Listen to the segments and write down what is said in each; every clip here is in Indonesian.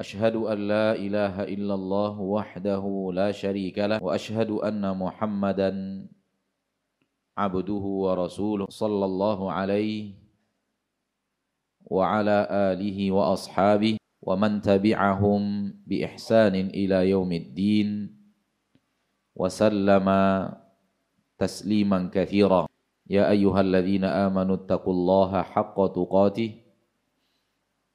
أشهد أن لا إله إلا الله وحده لا شريك له وأشهد أن محمدا عبده ورسوله صلى الله عليه وعلى آله وأصحابه ومن تبعهم بإحسان إلى يوم الدين وسلم تسليما كثيرا. يا أيها الذين آمنوا اتقوا الله حق تقاته.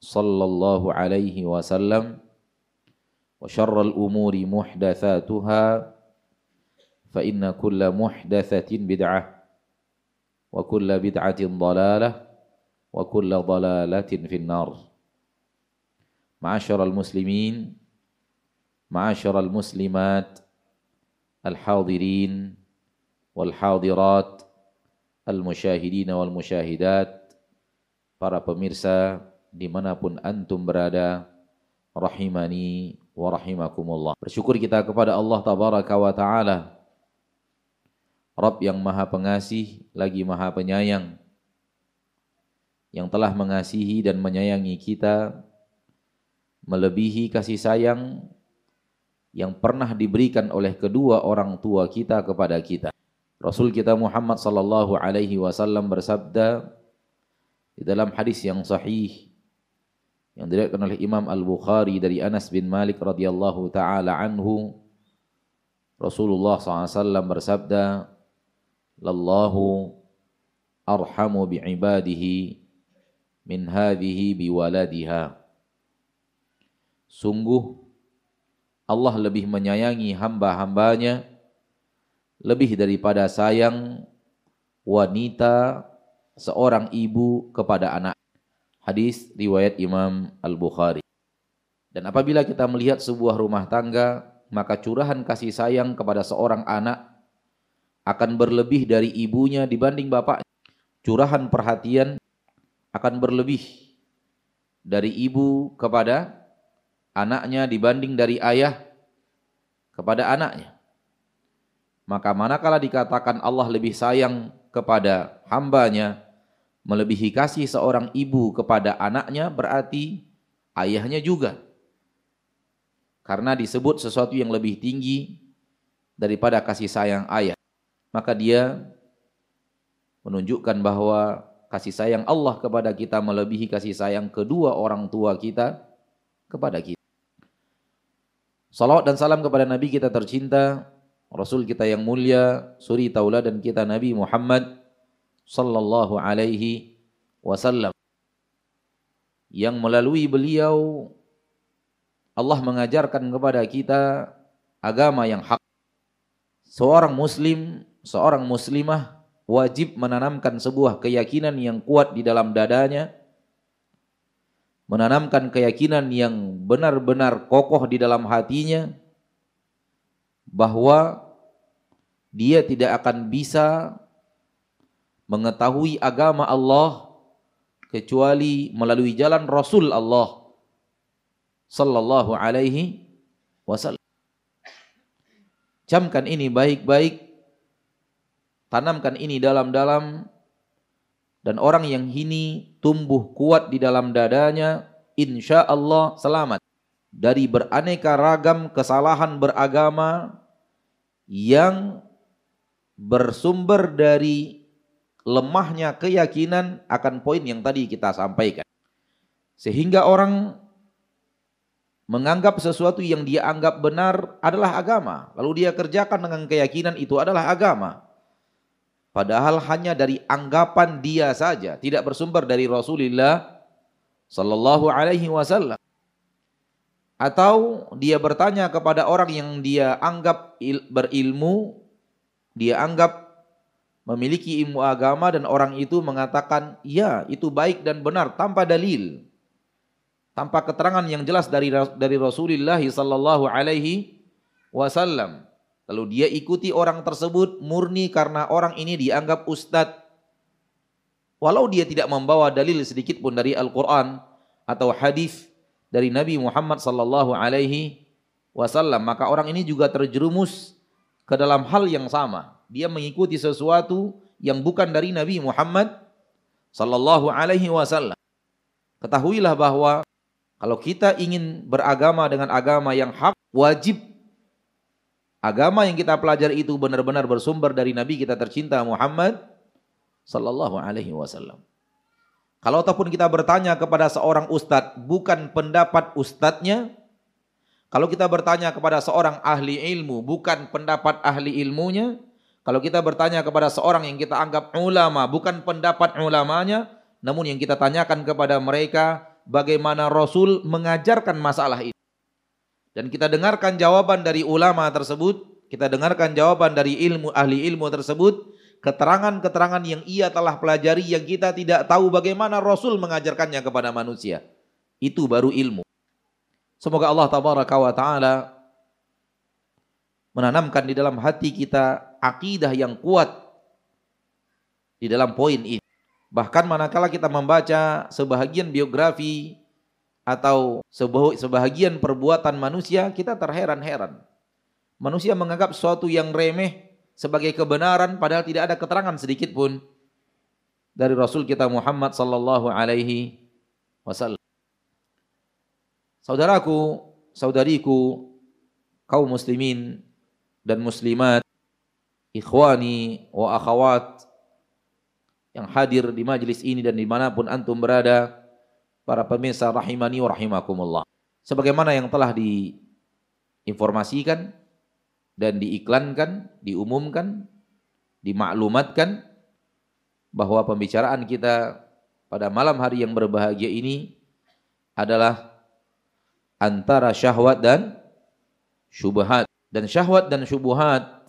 صلى الله عليه وسلم وشر الأمور محدثاتها فإن كل محدثة بدعة وكل بدعة ضلالة وكل ضلالة في النار. معاشر المسلمين معاشر المسلمات الحاضرين والحاضرات المشاهدين والمشاهدات para pemirsa di mana pun antum berada, rahimani wa rahimakumullah. Bersyukur kita kepada Allah tabaraka wa ta'ala, Rabb yang maha pengasih, lagi maha penyayang, yang telah mengasihi dan menyayangi kita, melebihi kasih sayang yang pernah diberikan oleh kedua orang tua kita kepada kita. Rasul kita Muhammad sallallahu alaihi wasallam bersabda di dalam hadis yang sahih yang diriwayatkan oleh Imam Al-Bukhari dari Anas bin Malik radhiyallahu taala anhu Rasulullah SAW bersabda Lallahu arhamu bi'ibadihi min hadhihi biwaladiha Sungguh Allah lebih menyayangi hamba-hambanya lebih daripada sayang wanita seorang ibu kepada anak. Hadis riwayat Imam Al-Bukhari. Dan apabila kita melihat sebuah rumah tangga, maka curahan kasih sayang kepada seorang anak akan berlebih dari ibunya dibanding bapak. Curahan perhatian akan berlebih dari ibu kepada anaknya dibanding dari ayah kepada anaknya. Maka manakala dikatakan Allah lebih sayang kepada hambanya, melebihi kasih seorang ibu kepada anaknya berarti ayahnya juga. Karena disebut sesuatu yang lebih tinggi daripada kasih sayang ayah. Maka dia menunjukkan bahwa kasih sayang Allah kepada kita melebihi kasih sayang kedua orang tua kita kepada kita. Salawat dan salam kepada Nabi kita tercinta, Rasul kita yang mulia, suri tauladan kita Nabi Muhammad sallallahu alaihi wasallam yang melalui beliau Allah mengajarkan kepada kita agama yang hak. Seorang muslim, seorang muslimah wajib menanamkan sebuah keyakinan yang kuat di dalam dadanya, menanamkan keyakinan yang benar-benar kokoh di dalam hatinya bahwa dia tidak akan bisa mengetahui agama Allah kecuali melalui jalan Rasul Allah sallallahu alaihi wasallam. Camkan ini baik-baik tanamkan ini dalam-dalam dan orang yang ini tumbuh kuat di dalam dadanya, insya Allah selamat dari beraneka ragam kesalahan beragama yang bersumber dari lemahnya keyakinan akan poin yang tadi kita sampaikan. Sehingga orang menganggap sesuatu yang dia anggap benar adalah agama. Lalu dia kerjakan dengan keyakinan itu adalah agama. Padahal hanya dari anggapan dia saja, tidak bersumber dari Rasulullah sallallahu alaihi wasallam. Atau dia bertanya kepada orang yang dia anggap berilmu, dia anggap memiliki ilmu agama dan orang itu mengatakan, "Ya, itu baik dan benar tanpa dalil." tanpa keterangan yang jelas dari dari Rasulullah sallallahu alaihi wasallam. Lalu dia ikuti orang tersebut murni karena orang ini dianggap ustadz. Walau dia tidak membawa dalil sedikit pun dari Al-Quran atau hadis dari Nabi Muhammad sallallahu alaihi wasallam, maka orang ini juga terjerumus ke dalam hal yang sama. Dia mengikuti sesuatu yang bukan dari Nabi Muhammad sallallahu alaihi wasallam. Ketahuilah bahwa kalau kita ingin beragama dengan agama yang hak, wajib agama yang kita pelajari itu benar-benar bersumber dari Nabi kita tercinta Muhammad sallallahu alaihi wasallam. Kalau ataupun kita bertanya kepada seorang ustadz, bukan pendapat ustadznya. Kalau kita bertanya kepada seorang ahli ilmu, bukan pendapat ahli ilmunya. Kalau kita bertanya kepada seorang yang kita anggap ulama, bukan pendapat ulamanya. Namun yang kita tanyakan kepada mereka, bagaimana Rasul mengajarkan masalah ini. Dan kita dengarkan jawaban dari ulama tersebut, kita dengarkan jawaban dari ilmu ahli ilmu tersebut, keterangan-keterangan yang ia telah pelajari yang kita tidak tahu bagaimana Rasul mengajarkannya kepada manusia. Itu baru ilmu. Semoga Allah tabaraka taala menanamkan di dalam hati kita akidah yang kuat di dalam poin ini. Bahkan manakala kita membaca sebahagian biografi atau sebahagian perbuatan manusia, kita terheran-heran. Manusia menganggap sesuatu yang remeh sebagai kebenaran padahal tidak ada keterangan sedikit pun dari Rasul kita Muhammad sallallahu alaihi wasallam. Saudaraku, saudariku, kaum muslimin dan muslimat, ikhwani wa akhwat yang hadir di majlis ini dan di mana pun antum berada, para pemirsa rahimani wa rahimakumullah. Sebagaimana yang telah diinformasikan dan diiklankan, diumumkan, dimaklumatkan bahwa pembicaraan kita pada malam hari yang berbahagia ini adalah antara syahwat dan syubhat. Dan syahwat dan syubhat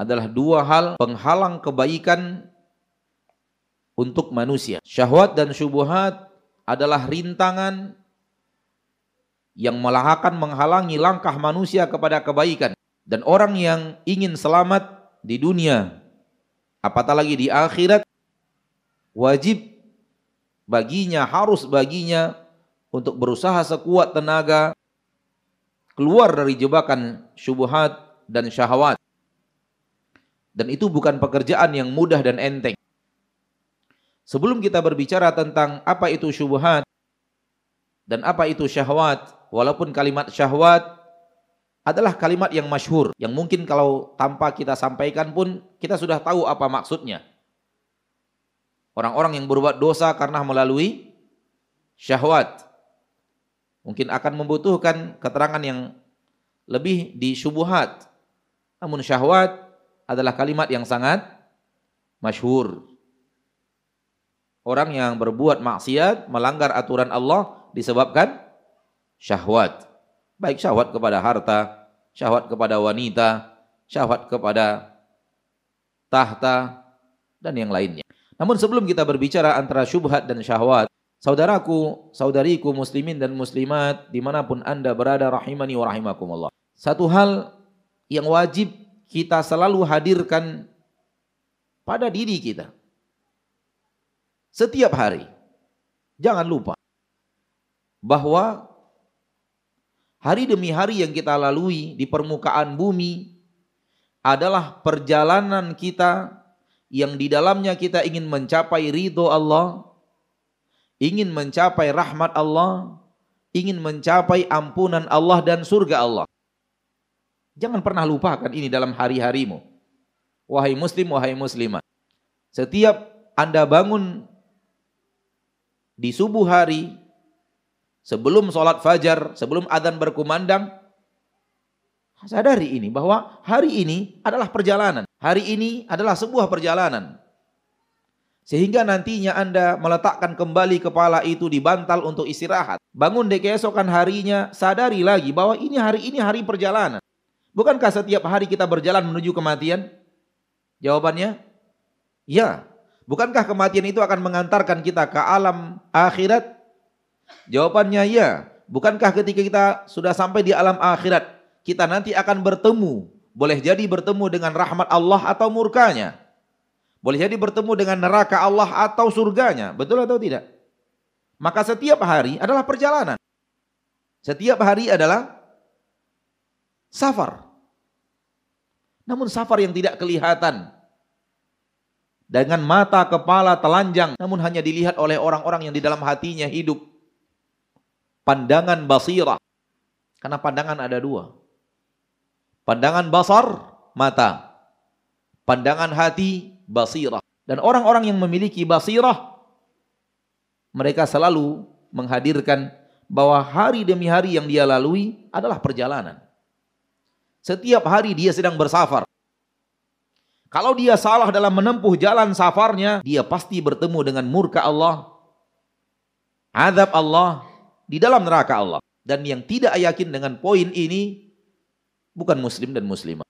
adalah dua hal penghalang kebaikan untuk manusia. Syahwat dan syubuhat adalah rintangan yang akan menghalangi langkah manusia kepada kebaikan. Dan orang yang ingin selamat di dunia, apatah lagi di akhirat, wajib baginya, harus baginya untuk berusaha sekuat tenaga keluar dari jebakan syubhat dan syahwat. Dan itu bukan pekerjaan yang mudah dan enteng. Sebelum kita berbicara tentang apa itu syubhat dan apa itu syahwat, walaupun kalimat syahwat adalah kalimat yang masyhur, yang mungkin kalau tanpa kita sampaikan pun kita sudah tahu apa maksudnya. Orang-orang yang berbuat dosa karena melalui syahwat mungkin akan membutuhkan keterangan yang lebih di syubhat. Namun syahwat adalah kalimat yang sangat masyhur. Orang yang berbuat maksiat, melanggar aturan Allah disebabkan syahwat. Baik syahwat kepada harta, syahwat kepada wanita, syahwat kepada tahta, dan yang lainnya. Namun sebelum kita berbicara antara syubhat dan syahwat, saudaraku, saudariku muslimin dan muslimat, di mana pun anda berada, rahimani wa rahimakumullah. Satu hal yang wajib kita selalu hadirkan pada diri kita setiap hari. Jangan lupa bahwa hari demi hari yang kita lalui di permukaan bumi adalah perjalanan kita yang di dalamnya kita ingin mencapai ridho Allah, ingin mencapai rahmat Allah, ingin mencapai ampunan Allah dan surga Allah. Jangan pernah lupakan ini dalam hari-harimu. Wahai muslim, wahai muslimah. Setiap Anda bangun di subuh hari, sebelum sholat fajar, sebelum adzan berkumandang, sadari ini bahwa hari ini adalah perjalanan. Hari ini adalah sebuah perjalanan. Sehingga nantinya Anda meletakkan kembali kepala itu di bantal untuk istirahat. Bangun di keesokan harinya, sadari lagi bahwa ini hari ini hari perjalanan. Bukankah setiap hari kita berjalan menuju kematian? Jawabannya, ya. Bukankah kematian itu akan mengantarkan kita ke alam akhirat? Jawabannya ya. Bukankah ketika kita sudah sampai di alam akhirat, kita nanti akan bertemu, boleh jadi bertemu dengan rahmat Allah atau murkanya. Boleh jadi bertemu dengan neraka Allah atau surganya. Betul atau tidak? Maka setiap hari adalah perjalanan. Setiap hari adalah safar. Namun safar yang tidak kelihatan dengan mata, kepala, telanjang, namun hanya dilihat oleh orang-orang yang di dalam hatinya hidup. Pandangan basirah. Karena pandangan ada dua. Pandangan basar, mata. Pandangan hati, basirah. Dan orang-orang yang memiliki basirah, mereka selalu menghadirkan bahwa hari demi hari yang dia lalui adalah perjalanan. Setiap hari dia sedang bersafar. Kalau dia salah dalam menempuh jalan safarnya, dia pasti bertemu dengan murka Allah, azab Allah di dalam neraka Allah. Dan yang tidak yakin dengan poin ini bukan muslim dan muslimah.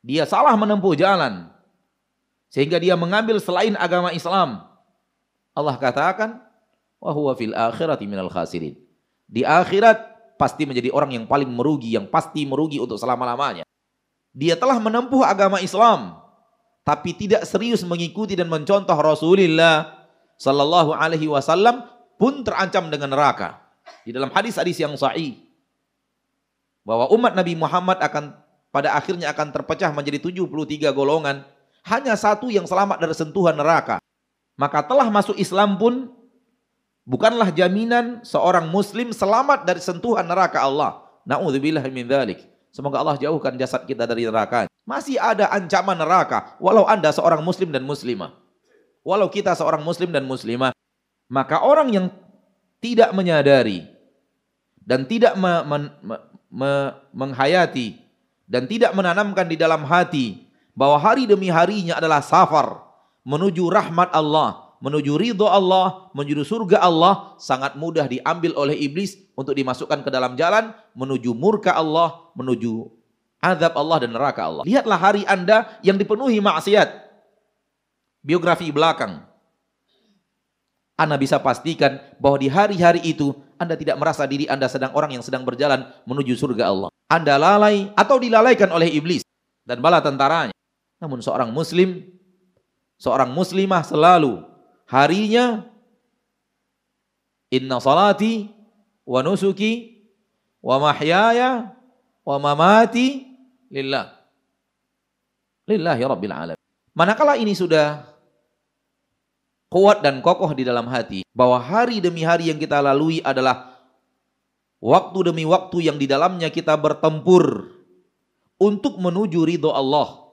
Dia salah menempuh jalan sehingga dia mengambil selain agama Islam. Allah katakan, "Wa huwa fil akhirati minal khasirin." Di akhirat pasti menjadi orang yang paling merugi, yang pasti merugi untuk selama-lamanya. Dia telah menempuh agama Islam tapi tidak serius mengikuti dan mencontoh Rasulullah sallallahu alaihi wasallam pun terancam dengan neraka. Di dalam hadis-hadis yang sahih bahwa umat Nabi Muhammad akan pada akhirnya akan terpecah menjadi 73 golongan, hanya satu yang selamat dari sentuhan neraka. Maka telah masuk Islam pun bukanlah jaminan seorang muslim selamat dari sentuhan neraka Allah. Nauzubillah min dzalik. Semoga Allah jauhkan jasad kita dari neraka. Masih ada ancaman neraka walau Anda seorang muslim dan muslimah. Walau kita seorang muslim dan muslimah, maka orang yang tidak menyadari dan tidak me, me, me, menghayati dan tidak menanamkan di dalam hati bahwa hari demi harinya adalah safar menuju rahmat Allah, menuju ridho Allah, menuju surga Allah sangat mudah diambil oleh iblis untuk dimasukkan ke dalam jalan menuju murka Allah, menuju azab Allah dan neraka Allah. Lihatlah hari Anda yang dipenuhi maksiat. Biografi belakang. Anda bisa pastikan bahwa di hari-hari itu Anda tidak merasa diri Anda sedang orang yang sedang berjalan menuju surga Allah. Anda lalai atau dilalaikan oleh iblis dan bala tentaranya. Namun seorang muslim, seorang muslimah selalu harinya Inna salati wa nusuki wa mahyaya wa mamati lillah. Lillahi rabbil alamin. Manakala ini sudah kuat dan kokoh di dalam hati bahwa hari demi hari yang kita lalui adalah waktu demi waktu yang di dalamnya kita bertempur untuk menuju ridho Allah.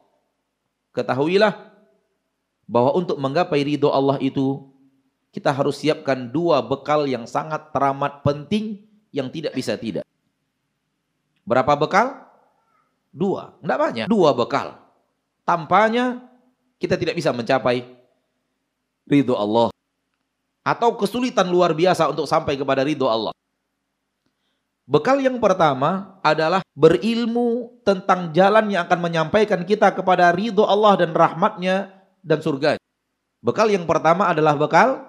Ketahuilah bahwa untuk menggapai ridho Allah itu kita harus siapkan dua bekal yang sangat teramat penting yang tidak bisa tidak. Berapa bekal? Dua, enggak banyak. Dua bekal. Tampaknya kita tidak bisa mencapai ridho Allah. Atau kesulitan luar biasa untuk sampai kepada ridho Allah. Bekal yang pertama adalah berilmu tentang jalan yang akan menyampaikan kita kepada ridho Allah dan rahmatnya dan surga. Bekal yang pertama adalah bekal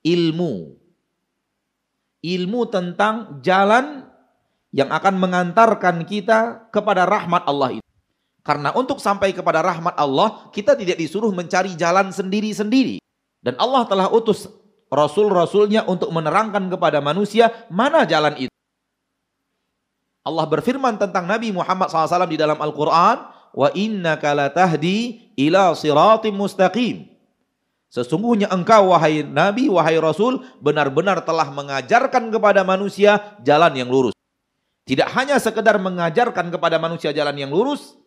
ilmu. Ilmu tentang jalan yang akan mengantarkan kita kepada rahmat Allah itu. Karena untuk sampai kepada rahmat Allah, kita tidak disuruh mencari jalan sendiri-sendiri. Dan Allah telah utus Rasul-Rasulnya untuk menerangkan kepada manusia mana jalan itu. Allah berfirman tentang Nabi Muhammad SAW di dalam Al-Quran, wa innaka latahdi ila siratim mustaqim. Sesungguhnya engkau wahai Nabi, wahai Rasul, benar-benar telah mengajarkan kepada manusia jalan yang lurus. Tidak hanya sekedar mengajarkan kepada manusia jalan yang lurus,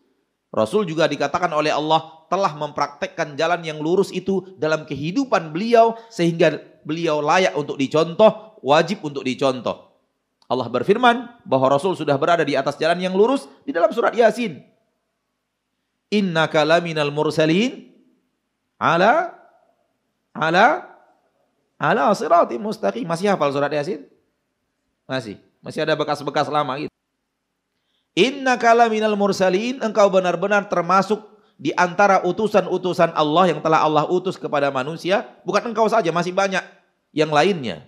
Rasul juga dikatakan oleh Allah telah mempraktekkan jalan yang lurus itu dalam kehidupan beliau sehingga beliau layak untuk dicontoh, wajib untuk dicontoh. Allah berfirman bahwa Rasul sudah berada di atas jalan yang lurus di dalam surat Yasin. Inna kalaminal mursalin ala ala ala sirati mustaqim. Masih hafal surat Yasin? Masih. Masih ada bekas-bekas lama gitu. Inna kalaminal mursalin engkau benar-benar termasuk di antara utusan-utusan Allah yang telah Allah utus kepada manusia. Bukan engkau saja, masih banyak yang lainnya.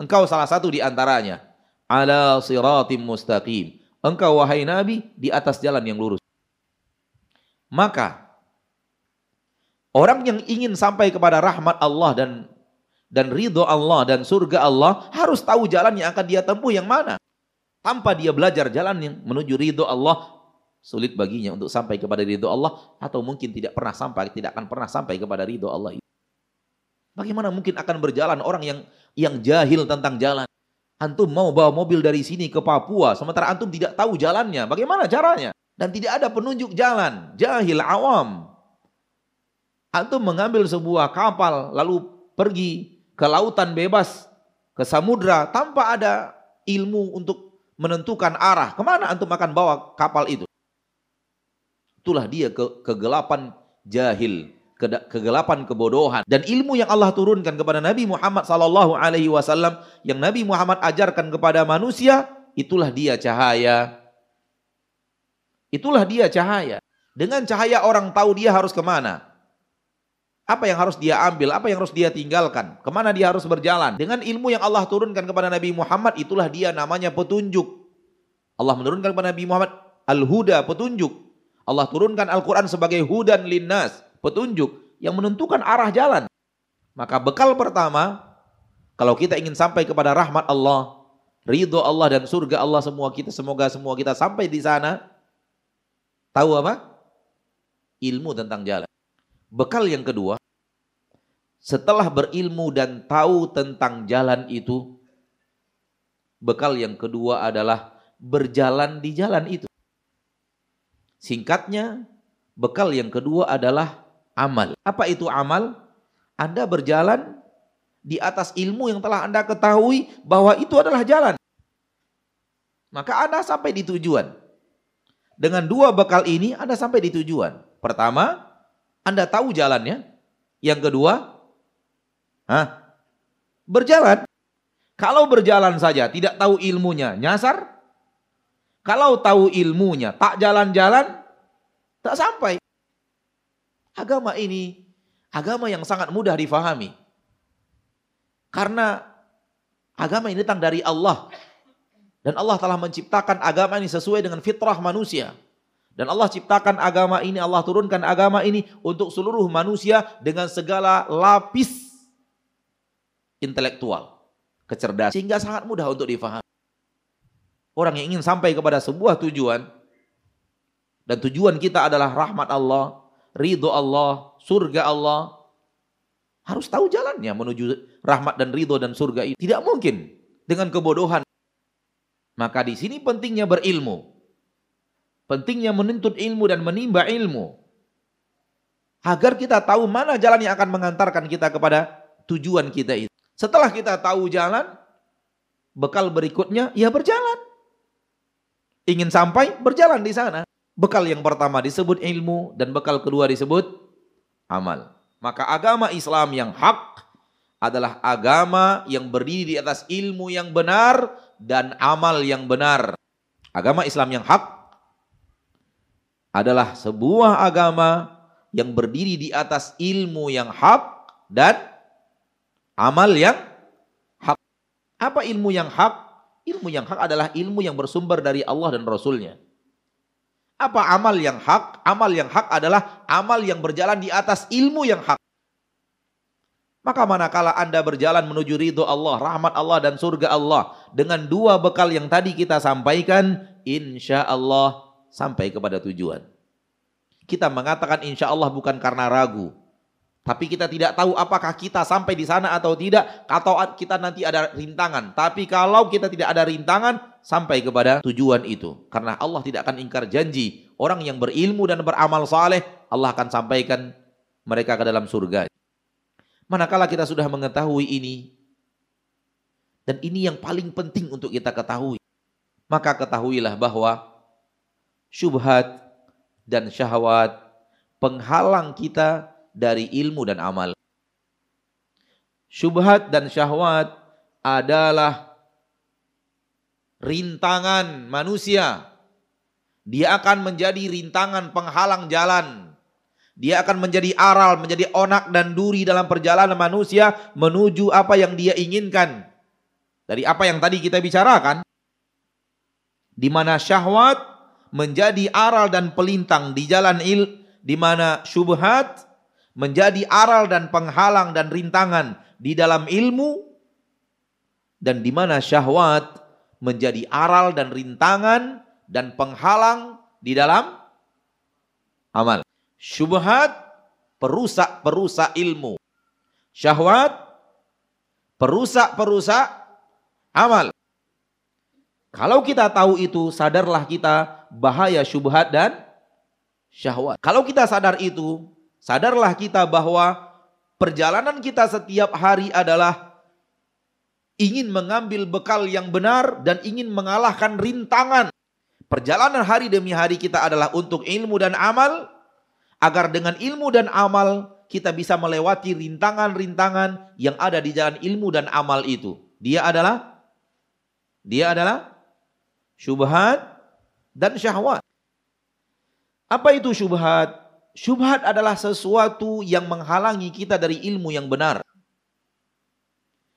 Engkau salah satu di antaranya ala siratim mustaqim. Engkau wahai Nabi di atas jalan yang lurus. Maka orang yang ingin sampai kepada rahmat Allah dan dan ridho Allah dan surga Allah harus tahu jalan yang akan dia tempuh yang mana. Tanpa dia belajar jalan yang menuju ridho Allah, sulit baginya untuk sampai kepada ridho Allah atau mungkin tidak pernah sampai, tidak akan pernah sampai kepada ridho Allah. Bagaimana mungkin akan berjalan orang yang yang jahil tentang jalan? Antum mau bawa mobil dari sini ke Papua, sementara antum tidak tahu jalannya. Bagaimana caranya? Dan tidak ada penunjuk jalan. Jahil awam. Antum mengambil sebuah kapal, lalu pergi ke lautan bebas, ke samudra, tanpa ada ilmu untuk menentukan arah. Ke mana antum akan bawa kapal itu? Itulah dia ke kegelapan jahil kegelapan kebodohan dan ilmu yang Allah turunkan kepada Nabi Muhammad sallallahu alaihi wasallam yang Nabi Muhammad ajarkan kepada manusia itulah dia cahaya itulah dia cahaya dengan cahaya orang tahu dia harus ke mana apa yang harus dia ambil apa yang harus dia tinggalkan ke mana dia harus berjalan dengan ilmu yang Allah turunkan kepada Nabi Muhammad itulah dia namanya petunjuk Allah menurunkan kepada Nabi Muhammad al-huda petunjuk Allah turunkan Al-Quran sebagai hudan linnas petunjuk yang menentukan arah jalan. Maka bekal pertama, kalau kita ingin sampai kepada rahmat Allah, ridho Allah dan surga Allah semua kita, semoga semua kita sampai di sana. Tahu apa? Ilmu tentang jalan. Bekal yang kedua, setelah berilmu dan tahu tentang jalan itu, bekal yang kedua adalah berjalan di jalan itu. Singkatnya, bekal yang kedua adalah amal. Apa itu amal? Anda berjalan di atas ilmu yang telah Anda ketahui bahwa itu adalah jalan. Maka Anda sampai di tujuan. Dengan dua bekal ini Anda sampai di tujuan. Pertama, Anda tahu jalannya. Yang kedua, hah, berjalan. Kalau berjalan saja tidak tahu ilmunya, nyasar. Kalau tahu ilmunya, tak jalan-jalan, tak sampai. Agama ini agama yang sangat mudah difahami. Karena agama ini datang dari Allah. Dan Allah telah menciptakan agama ini sesuai dengan fitrah manusia. Dan Allah ciptakan agama ini, Allah turunkan agama ini untuk seluruh manusia dengan segala lapis intelektual, kecerdasan. Sehingga sangat mudah untuk difahami. Orang yang ingin sampai kepada sebuah tujuan, dan tujuan kita adalah rahmat Allah, ridho Allah, surga Allah. Harus tahu jalannya menuju rahmat dan ridho dan surga itu. Tidak mungkin dengan kebodohan. Maka di sini pentingnya berilmu. Pentingnya menuntut ilmu dan menimba ilmu. Agar kita tahu mana jalan yang akan mengantarkan kita kepada tujuan kita itu. Setelah kita tahu jalan, bekal berikutnya ya berjalan. Ingin sampai berjalan di sana. Bekal yang pertama disebut ilmu dan bekal kedua disebut amal. Maka agama Islam yang hak adalah agama yang berdiri di atas ilmu yang benar dan amal yang benar. Agama Islam yang hak adalah sebuah agama yang berdiri di atas ilmu yang hak dan amal yang hak. Apa ilmu yang hak? Ilmu yang hak adalah ilmu yang bersumber dari Allah dan Rasulnya. Apa amal yang hak? Amal yang hak adalah amal yang berjalan di atas ilmu yang hak. Maka manakala Anda berjalan menuju ridho Allah, rahmat Allah dan surga Allah dengan dua bekal yang tadi kita sampaikan, insya Allah sampai kepada tujuan. Kita mengatakan insya Allah bukan karena ragu. Tapi kita tidak tahu apakah kita sampai di sana atau tidak. Atau kita nanti ada rintangan. Tapi kalau kita tidak ada rintangan, sampai kepada tujuan itu. Karena Allah tidak akan ingkar janji. Orang yang berilmu dan beramal saleh, Allah akan sampaikan mereka ke dalam surga. Manakala kita sudah mengetahui ini, dan ini yang paling penting untuk kita ketahui, maka ketahuilah bahwa syubhat dan syahwat penghalang kita dari ilmu dan amal. Syubhat dan syahwat adalah rintangan manusia. Dia akan menjadi rintangan penghalang jalan. Dia akan menjadi aral, menjadi onak dan duri dalam perjalanan manusia menuju apa yang dia inginkan. Dari apa yang tadi kita bicarakan. Di mana syahwat menjadi aral dan pelintang di jalan il, di mana syubhat menjadi aral dan penghalang dan rintangan di dalam ilmu dan di mana syahwat menjadi aral dan rintangan dan penghalang di dalam amal. Syubhat perusak-perusak ilmu. Syahwat perusak-perusak amal. Kalau kita tahu itu, sadarlah kita bahaya syubhat dan syahwat. Kalau kita sadar itu, sadarlah kita bahwa perjalanan kita setiap hari adalah ingin mengambil bekal yang benar dan ingin mengalahkan rintangan. Perjalanan hari demi hari kita adalah untuk ilmu dan amal, agar dengan ilmu dan amal kita bisa melewati rintangan-rintangan yang ada di jalan ilmu dan amal itu. Dia adalah dia adalah syubhat dan syahwat. Apa itu syubhat? Syubhat adalah sesuatu yang menghalangi kita dari ilmu yang benar.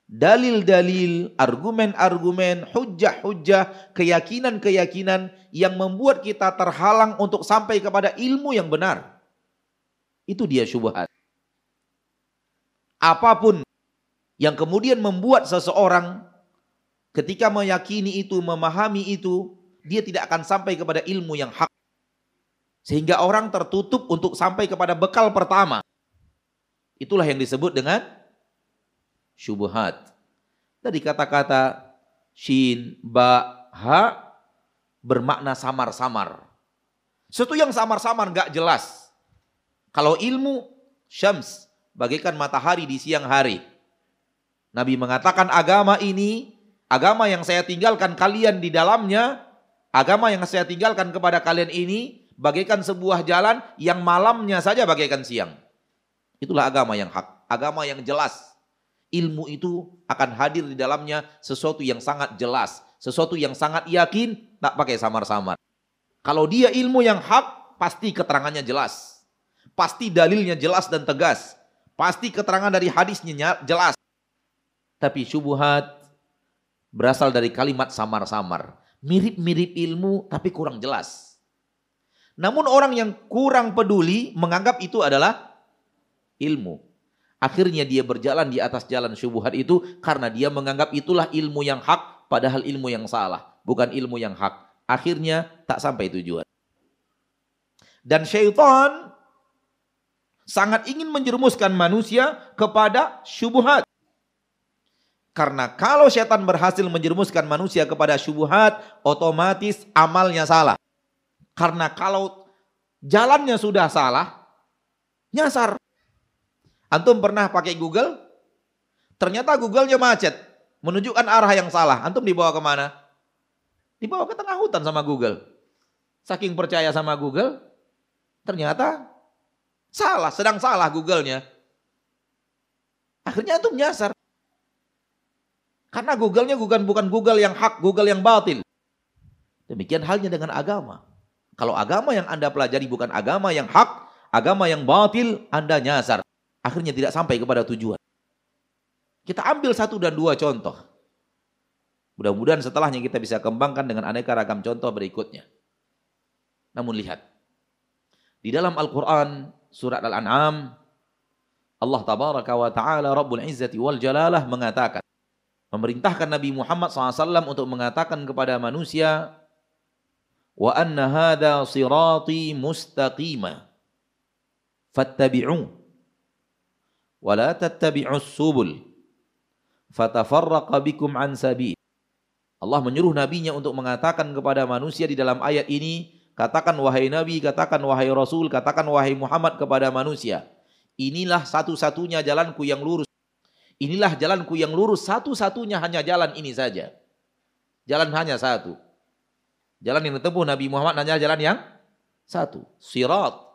Dalil-dalil, argumen-argumen, hujah-hujah, keyakinan-keyakinan yang membuat kita terhalang untuk sampai kepada ilmu yang benar. Itu dia syubhat. Apa pun yang kemudian membuat seseorang ketika meyakini itu, memahami itu, dia tidak akan sampai kepada ilmu yang hak. Sehingga orang tertutup untuk sampai kepada bekal pertama. Itulah yang disebut dengan syubhat. Tadi kata-kata shin, ba, ha bermakna samar-samar. Sesuatu yang samar-samar gak jelas. Kalau ilmu, syams, bagaikan matahari di siang hari. Nabi mengatakan agama ini Agama yang saya tinggalkan kalian di dalamnya, agama yang saya tinggalkan kepada kalian ini bagaikan sebuah jalan yang malamnya saja bagaikan siang. Itulah agama yang hak, agama yang jelas. Ilmu itu akan hadir di dalamnya sesuatu yang sangat jelas, sesuatu yang sangat yakin, tak pakai samar-samar. Kalau dia ilmu yang hak, pasti keterangannya jelas. Pasti dalilnya jelas dan tegas. Pasti keterangan dari hadisnya jelas. Tapi syubhat berasal dari kalimat samar-samar. Mirip-mirip ilmu tapi kurang jelas. Namun orang yang kurang peduli menganggap itu adalah ilmu. Akhirnya dia berjalan di atas jalan syubhat itu karena dia menganggap itulah ilmu yang hak padahal ilmu yang salah. Bukan ilmu yang hak. Akhirnya tak sampai tujuan. Dan syaitan sangat ingin menjerumuskan manusia kepada syubhat. Karena kalau setan berhasil menjerumuskan manusia kepada syubhat, otomatis amalnya salah. Karena kalau jalannya sudah salah, nyasar. Antum pernah pakai Google? Ternyata Google-nya macet. Menunjukkan arah yang salah. Antum dibawa ke mana? Dibawa ke tengah hutan sama Google. Saking percaya sama Google, ternyata salah, sedang salah Google-nya. Akhirnya antum nyasar. Karena Google-nya bukan bukan Google yang hak, Google yang batil. Demikian halnya dengan agama. Kalau agama yang Anda pelajari bukan agama yang hak, agama yang batil, Anda nyasar. Akhirnya tidak sampai kepada tujuan. Kita ambil satu dan dua contoh. Mudah-mudahan setelahnya kita bisa kembangkan dengan aneka ragam contoh berikutnya. Namun lihat. Di dalam Al-Quran, surat Al-An'am, Allah tabaraka wa ta'ala Rabbul Izzati wal Jalalah mengatakan, memerintahkan Nabi Muhammad SAW untuk mengatakan kepada manusia, wa anna hadha sirati mustaqima. Fattabi'u. Wa la tattabi'us subul fatafarraqa bikum an sabil Allah menyuruh nabinya untuk mengatakan kepada manusia di dalam ayat ini katakan wahai nabi katakan wahai rasul katakan wahai Muhammad kepada manusia inilah satu-satunya jalanku yang lurus inilah jalanku yang lurus satu-satunya hanya jalan ini saja jalan hanya satu jalan yang ditempuh Nabi Muhammad hanya jalan yang satu sirat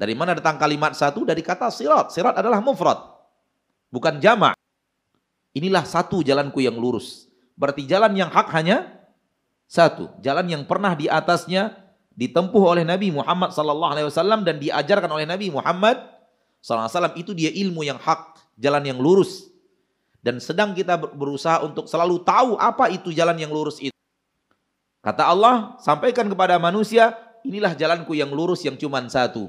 dari mana datang kalimat satu? Dari kata sirat. Sirat adalah mufrad. Bukan jamak. Inilah satu jalanku yang lurus. Berarti jalan yang hak hanya satu. Jalan yang pernah di atasnya ditempuh oleh Nabi Muhammad sallallahu alaihi wasallam dan diajarkan oleh Nabi Muhammad sallallahu alaihi wasallam itu dia ilmu yang hak, jalan yang lurus. Dan sedang kita berusaha untuk selalu tahu apa itu jalan yang lurus itu. Kata Allah, sampaikan kepada manusia, inilah jalanku yang lurus yang cuma satu.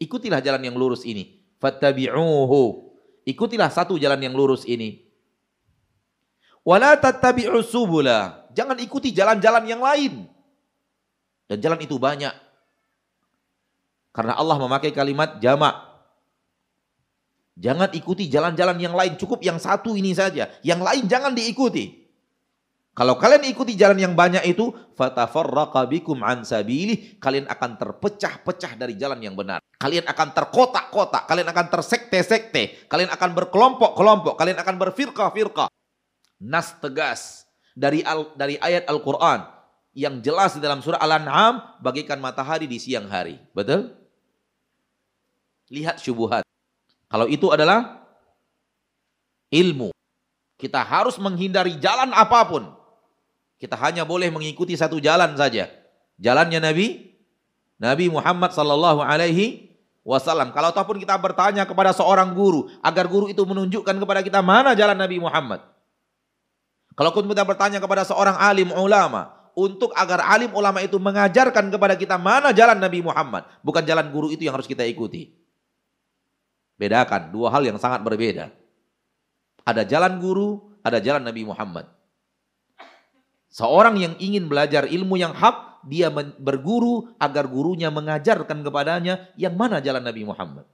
Ikutilah jalan yang lurus ini. Fattabi'uhu. Ikutilah satu jalan yang lurus ini. Wala tattabi'u subula. Jangan ikuti jalan-jalan yang lain. Dan jalan itu banyak. Karena Allah memakai kalimat jamak. Jangan ikuti jalan-jalan yang lain. Cukup yang satu ini saja. Yang lain jangan diikuti. Kalau kalian ikuti jalan yang banyak itu, bikum an kalian akan terpecah-pecah dari jalan yang benar. Kalian akan terkotak-kotak, kalian akan tersekte-sekte, kalian akan berkelompok-kelompok, kalian akan berfirqah-firqah. Nas tegas dari al, dari ayat Al-Qur'an yang jelas di dalam surah Al-An'am bagaikan matahari di siang hari. Betul? Lihat syubuhat. Kalau itu adalah ilmu. Kita harus menghindari jalan apa pun kita hanya boleh mengikuti satu jalan saja. Jalannya Nabi Nabi Muhammad sallallahu alaihi wasallam. Kalau ataupun kita bertanya kepada seorang guru agar guru itu menunjukkan kepada kita mana jalan Nabi Muhammad. Kalau kita bertanya kepada seorang alim ulama untuk agar alim ulama itu mengajarkan kepada kita mana jalan Nabi Muhammad, bukan jalan guru itu yang harus kita ikuti. Bedakan dua hal yang sangat berbeda. Ada jalan guru, ada jalan Nabi Muhammad. Seorang yang ingin belajar ilmu yang hak, dia berguru agar gurunya mengajarkan kepadanya yang mana jalan Nabi Muhammad.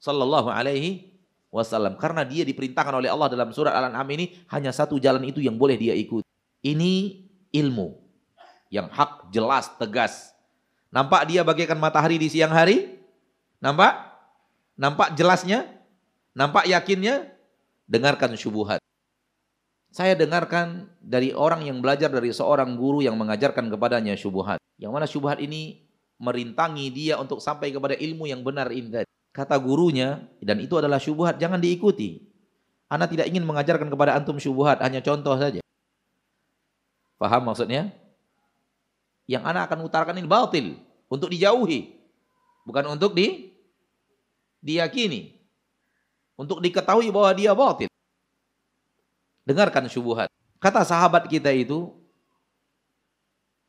Sallallahu alaihi wasallam. Karena dia diperintahkan oleh Allah dalam surat Al-An'am ini hanya satu jalan itu yang boleh dia ikuti. Ini ilmu yang hak, jelas, tegas. Nampak dia bagaikan matahari di siang hari? Nampak? Nampak jelasnya? Nampak yakinnya? Dengarkan syubuhat. Saya dengarkan dari orang yang belajar dari seorang guru yang mengajarkan kepadanya syubhat. Yang mana syubhat ini merintangi dia untuk sampai kepada ilmu yang benar ini. Kata gurunya, dan itu adalah syubhat, jangan diikuti. Anda tidak ingin mengajarkan kepada antum syubhat, hanya contoh saja. Paham maksudnya? Yang anak akan utarakan ini batil, untuk dijauhi. Bukan untuk di diyakini. Untuk diketahui bahwa dia batil. Dengarkan syubuhat. Kata sahabat kita itu,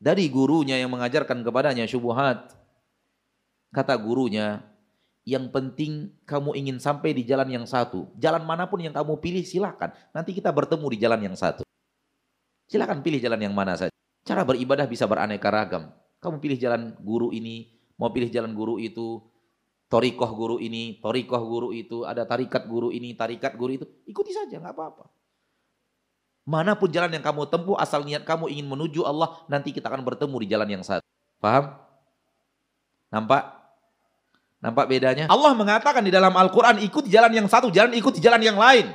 dari gurunya yang mengajarkan kepadanya syubuhat. Kata gurunya, yang penting kamu ingin sampai di jalan yang satu. Jalan mana pun yang kamu pilih silakan. Nanti kita bertemu di jalan yang satu. Silakan pilih jalan yang mana saja. Cara beribadah bisa beraneka ragam. Kamu pilih jalan guru ini, mau pilih jalan guru itu, torikoh guru ini, torikoh guru itu, ada tarikat guru ini, tarikat guru itu. Ikuti saja, nggak apa-apa. Mana pun jalan yang kamu tempuh, asal niat kamu ingin menuju Allah, nanti kita akan bertemu di jalan yang satu. Paham? Nampak? Nampak bedanya? Allah mengatakan di dalam Al-Quran, ikuti jalan yang satu, jalan ikuti jalan yang lain.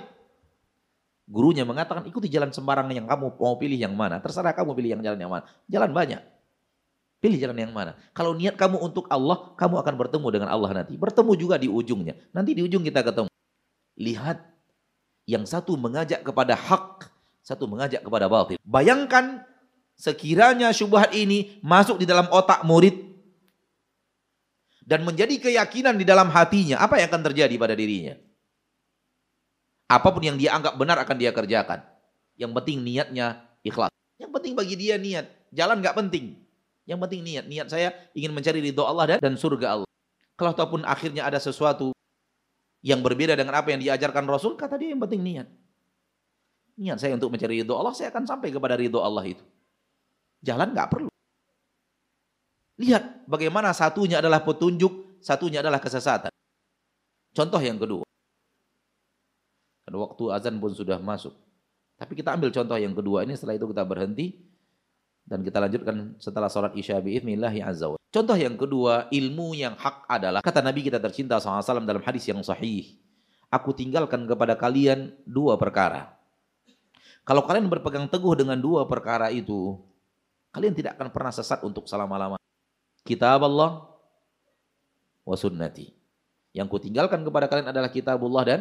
Gurunya mengatakan, ikuti jalan sembarang yang kamu mau pilih yang mana. Terserah kamu pilih yang jalan yang mana. Jalan banyak. Pilih jalan yang mana. Kalau niat kamu untuk Allah, kamu akan bertemu dengan Allah nanti. Bertemu juga di ujungnya. Nanti di ujung kita ketemu. Lihat, yang satu mengajak kepada hak, satu mengajak kepada batil. Bayangkan sekiranya syubhat ini masuk di dalam otak murid dan menjadi keyakinan di dalam hatinya, apa yang akan terjadi pada dirinya? Apa pun yang dia anggap benar akan dia kerjakan. Yang penting niatnya ikhlas. Yang penting bagi dia niat. Jalan nggak penting. Yang penting niat. Niat saya ingin mencari ridho Allah dan surga Allah. Kalau ataupun akhirnya ada sesuatu yang berbeda dengan apa yang diajarkan Rasul, kata dia yang penting niat. Niat saya untuk mencari ridho Allah, saya akan sampai kepada ridho Allah itu. Jalan nggak perlu. Lihat bagaimana satunya adalah petunjuk, satunya adalah kesesatan. Contoh yang kedua. Dan waktu azan pun sudah masuk. Tapi kita ambil contoh yang kedua ini setelah itu kita berhenti dan kita lanjutkan setelah sholat isya biiznillahi azza Contoh yang kedua, ilmu yang hak adalah kata Nabi kita tercinta SAW dalam hadis yang sahih. Aku tinggalkan kepada kalian dua perkara. Kalau kalian berpegang teguh dengan dua perkara itu, kalian tidak akan pernah sesat untuk selama-lamanya kitab Allah wa sunnati. Yang ku tinggalkan kepada kalian adalah kitabullah dan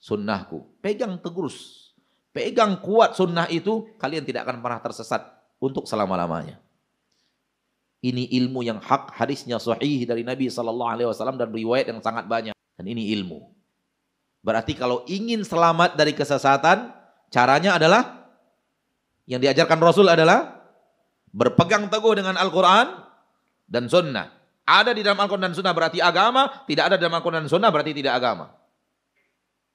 sunnahku. Pegang tegurus. Pegang kuat sunnah itu, kalian tidak akan pernah tersesat untuk selama-lamanya. Ini ilmu yang hak, hadisnya sahih dari Nabi SAW dan riwayat yang sangat banyak. Dan ini ilmu. Berarti kalau ingin selamat dari kesesatan, caranya adalah yang diajarkan Rasul adalah berpegang teguh dengan Al-Quran dan sunnah. Ada di dalam Al-Quran dan sunnah berarti agama, tidak ada di dalam Al-Quran dan sunnah berarti tidak agama.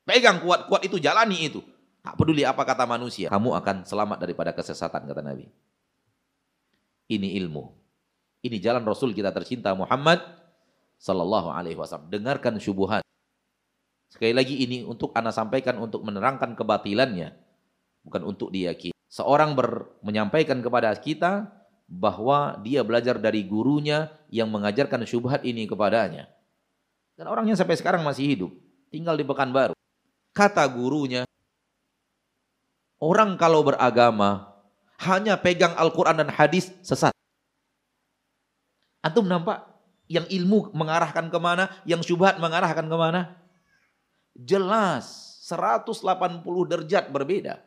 Pegang kuat-kuat itu, jalani itu. Tak peduli apa kata manusia, kamu akan selamat daripada kesesatan kata Nabi. Ini ilmu. Ini jalan Rasul kita tercinta Muhammad sallallahu alaihi wasallam. Dengarkan syubhat. Sekali lagi ini untuk Anda sampaikan untuk menerangkan kebatilannya, bukan untuk diyakini. Seorang ber, menyampaikan kepada kita bahwa dia belajar dari gurunya yang mengajarkan syubhat ini kepadanya. Dan orangnya sampai sekarang masih hidup, tinggal di Pekanbaru. Kata gurunya, orang kalau beragama hanya pegang Al-Quran dan hadis sesat. Antum nampak yang ilmu mengarahkan ke mana, yang syubhat mengarahkan ke mana? Jelas 180 derajat berbeda.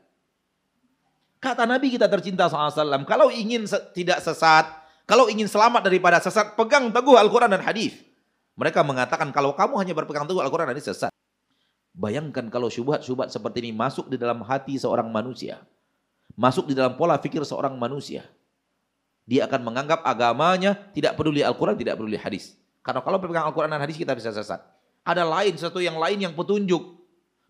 Kata Nabi kita tercinta SAW, kalau ingin tidak sesat, kalau ingin selamat daripada sesat, pegang teguh Al-Quran dan hadis. Mereka mengatakan kalau kamu hanya berpegang teguh Al-Quran dan hadis sesat. Bayangkan kalau syubhat-syubhat seperti ini masuk di dalam hati seorang manusia. Masuk di dalam pola fikir seorang manusia. Dia akan menganggap agamanya tidak peduli Al-Quran, tidak peduli hadis. Karena kalau berpegang Al-Quran dan hadis kita bisa sesat. Ada lain, satu yang lain yang petunjuk.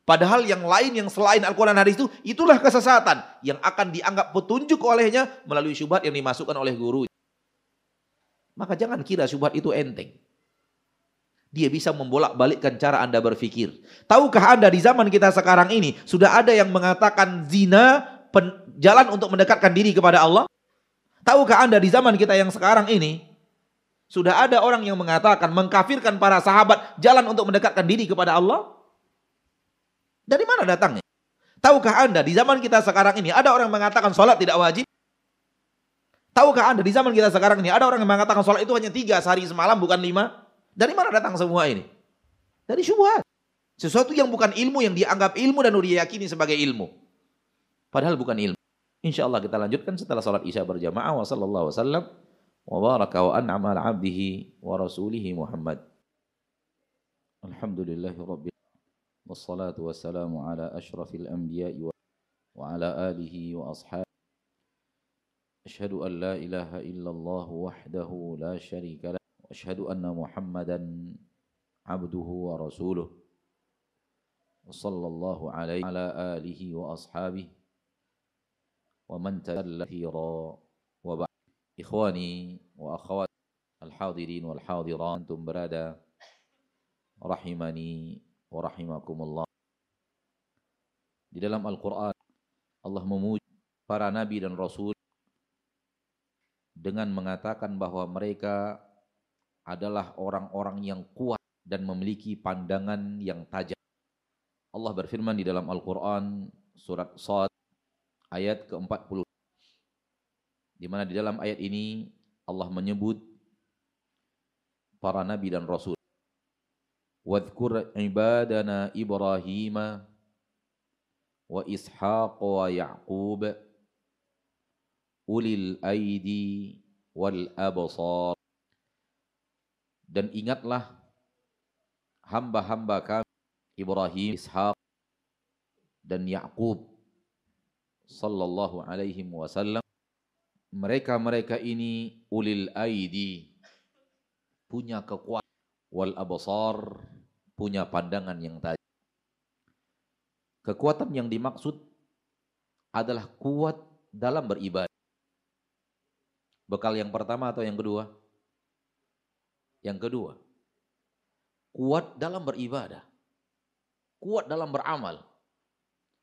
Padahal yang lain yang selain Al-Quran hadis itu, itulah kesesatan. Yang akan dianggap petunjuk olehnya melalui syubhat yang dimasukkan oleh guru. Maka jangan kira syubhat itu enteng. Dia bisa membolak-balikkan cara Anda berpikir. Tahukah Anda di zaman kita sekarang ini, sudah ada yang mengatakan zina jalan untuk mendekatkan diri kepada Allah? Tahukah Anda di zaman kita yang sekarang ini, sudah ada orang yang mengatakan mengkafirkan para sahabat jalan untuk mendekatkan diri kepada Allah? Dari mana datangnya? Tahukah Anda di zaman kita sekarang ini ada orang mengatakan sholat tidak wajib? Tahukah Anda di zaman kita sekarang ini ada orang yang mengatakan sholat itu hanya tiga sehari semalam bukan lima? Dari mana datang semua ini? Dari syubhat. Sesuatu yang bukan ilmu yang dianggap ilmu dan diyakini sebagai ilmu. Padahal bukan ilmu. Insya Allah kita lanjutkan setelah sholat isya berjamaah. Wa sallallahu wasallam wa baraka wa wa rasulihi Muhammad. Alhamdulillahi والصلاة والسلام على أشرف الأنبياء وعلى آله وأصحابه. أشهد أن لا إله إلا الله وحده لا شريك له وأشهد أن محمدا عبده ورسوله. وصلى الله عليه على آله وأصحابه ومن تدل كثيرا وبعد. إخواني وأخواتي الحاضرين والحاضرات أنتم برادا رحمني wa Di dalam Al-Quran, Allah memuji para nabi dan rasul dengan mengatakan bahwa mereka adalah orang-orang yang kuat dan memiliki pandangan yang tajam. Allah berfirman di dalam Al-Quran surat Sad ayat ke-40. Di mana di dalam ayat ini Allah menyebut para nabi dan rasul. Wadhkur ibadana Ibrahim wa Ishaq wa Ya'qub ulil aidi wal Abasar. dan ingatlah hamba-hamba kami Ibrahim, Ishaq dan Yakub sallallahu alaihi wasallam mereka-mereka ini ulil aidi punya kekuatan wal Abasar punya pandangan yang tajam. Kekuatan yang dimaksud adalah kuat dalam beribadah. Bekal yang pertama atau yang kedua? Yang kedua. Kuat dalam beribadah. Kuat dalam beramal.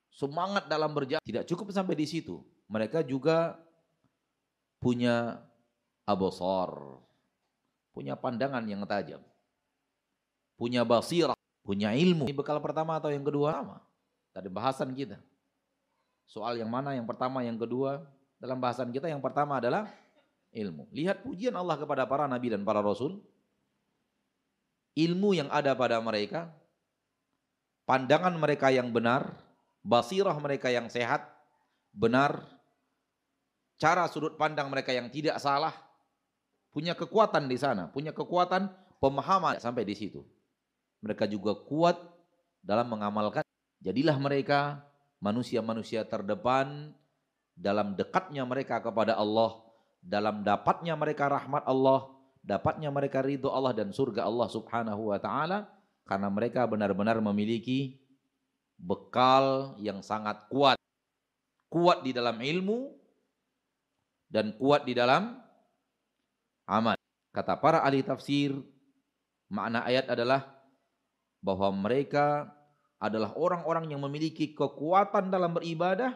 Semangat dalam berjalan. Tidak cukup sampai di situ. Mereka juga punya abosor. Punya pandangan yang tajam. Punya basirah. Punya ilmu. Ini bekal pertama atau yang kedua? Sama. Tadi bahasan kita. Soal yang mana? Yang pertama, yang kedua. Dalam bahasan kita yang pertama adalah ilmu. Lihat pujian Allah kepada para nabi dan para rasul. Ilmu yang ada pada mereka, pandangan mereka yang benar, basirah mereka yang sehat, benar, cara sudut pandang mereka yang tidak salah, punya kekuatan di sana, punya kekuatan pemahaman sampai di situ. Mereka juga kuat dalam mengamalkan. Jadilah mereka manusia-manusia terdepan dalam dekatnya mereka kepada Allah dalam dapatnya mereka rahmat Allah, dapatnya mereka ridho Allah dan surga Allah Subhanahu wa taala karena mereka benar-benar memiliki bekal yang sangat kuat. Kuat di dalam ilmu dan kuat di dalam amal. Kata para ahli tafsir, makna ayat adalah bahwa mereka adalah orang-orang yang memiliki kekuatan dalam beribadah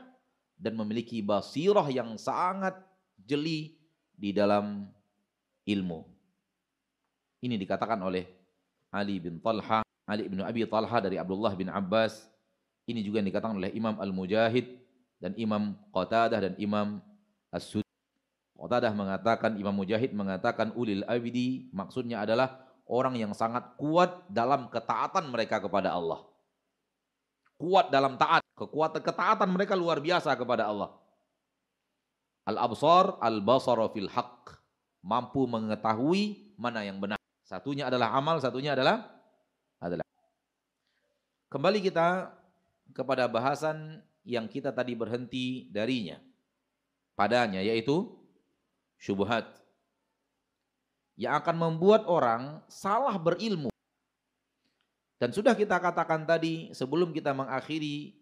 dan memiliki basirah yang sangat jeli di dalam ilmu. Ini dikatakan oleh Ali bin Talha, Ali bin Abi Talha dari Abdullah bin Abbas. Ini juga yang dikatakan oleh Imam Al-Mujahid dan Imam Qatadah dan Imam As-Sud. Qatadah mengatakan, Imam Mujahid mengatakan ulil abidi maksudnya adalah orang yang sangat kuat dalam ketaatan mereka kepada Allah. Kuat dalam taat, kekuatan ketaatan mereka luar biasa kepada Allah. Al-absar al-basara fil haq. Mampu mengetahui mana yang benar. Satunya adalah amal, satunya adalah adalah. Kembali kita kepada bahasan yang kita tadi berhenti darinya. Padanya yaitu syubhat. Yang akan membuat orang salah berilmu. Dan sudah kita katakan tadi sebelum kita mengakhiri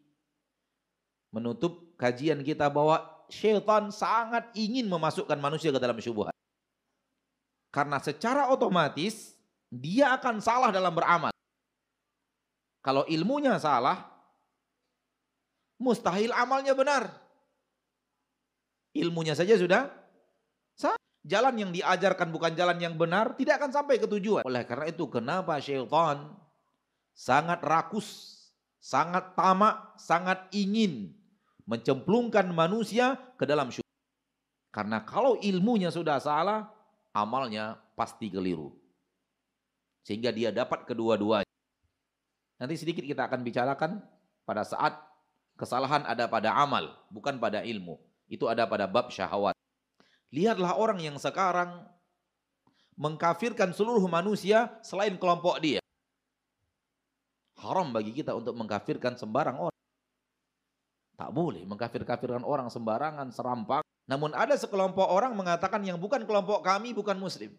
menutup kajian kita bahwa syaitan sangat ingin memasukkan manusia ke dalam syubhat. Karena secara otomatis dia akan salah dalam beramal. Kalau ilmunya salah, mustahil amalnya benar. Ilmunya saja sudah. Jalan yang diajarkan bukan jalan yang benar, tidak akan sampai ke tujuan. Oleh karena itu, kenapa syaitan sangat rakus, sangat tamak, sangat ingin mencemplungkan manusia ke dalam syurga. Karena kalau ilmunya sudah salah, amalnya pasti keliru. Sehingga dia dapat kedua-duanya. Nanti sedikit kita akan bicarakan pada saat kesalahan ada pada amal, bukan pada ilmu. Itu ada pada bab syahwat. Lihatlah orang yang sekarang mengkafirkan seluruh manusia selain kelompok dia. Haram bagi kita untuk mengkafirkan sembarang orang. Tak boleh mengkafir-kafirkan orang sembarangan, serampak. Namun ada sekelompok orang mengatakan yang bukan kelompok kami bukan muslim.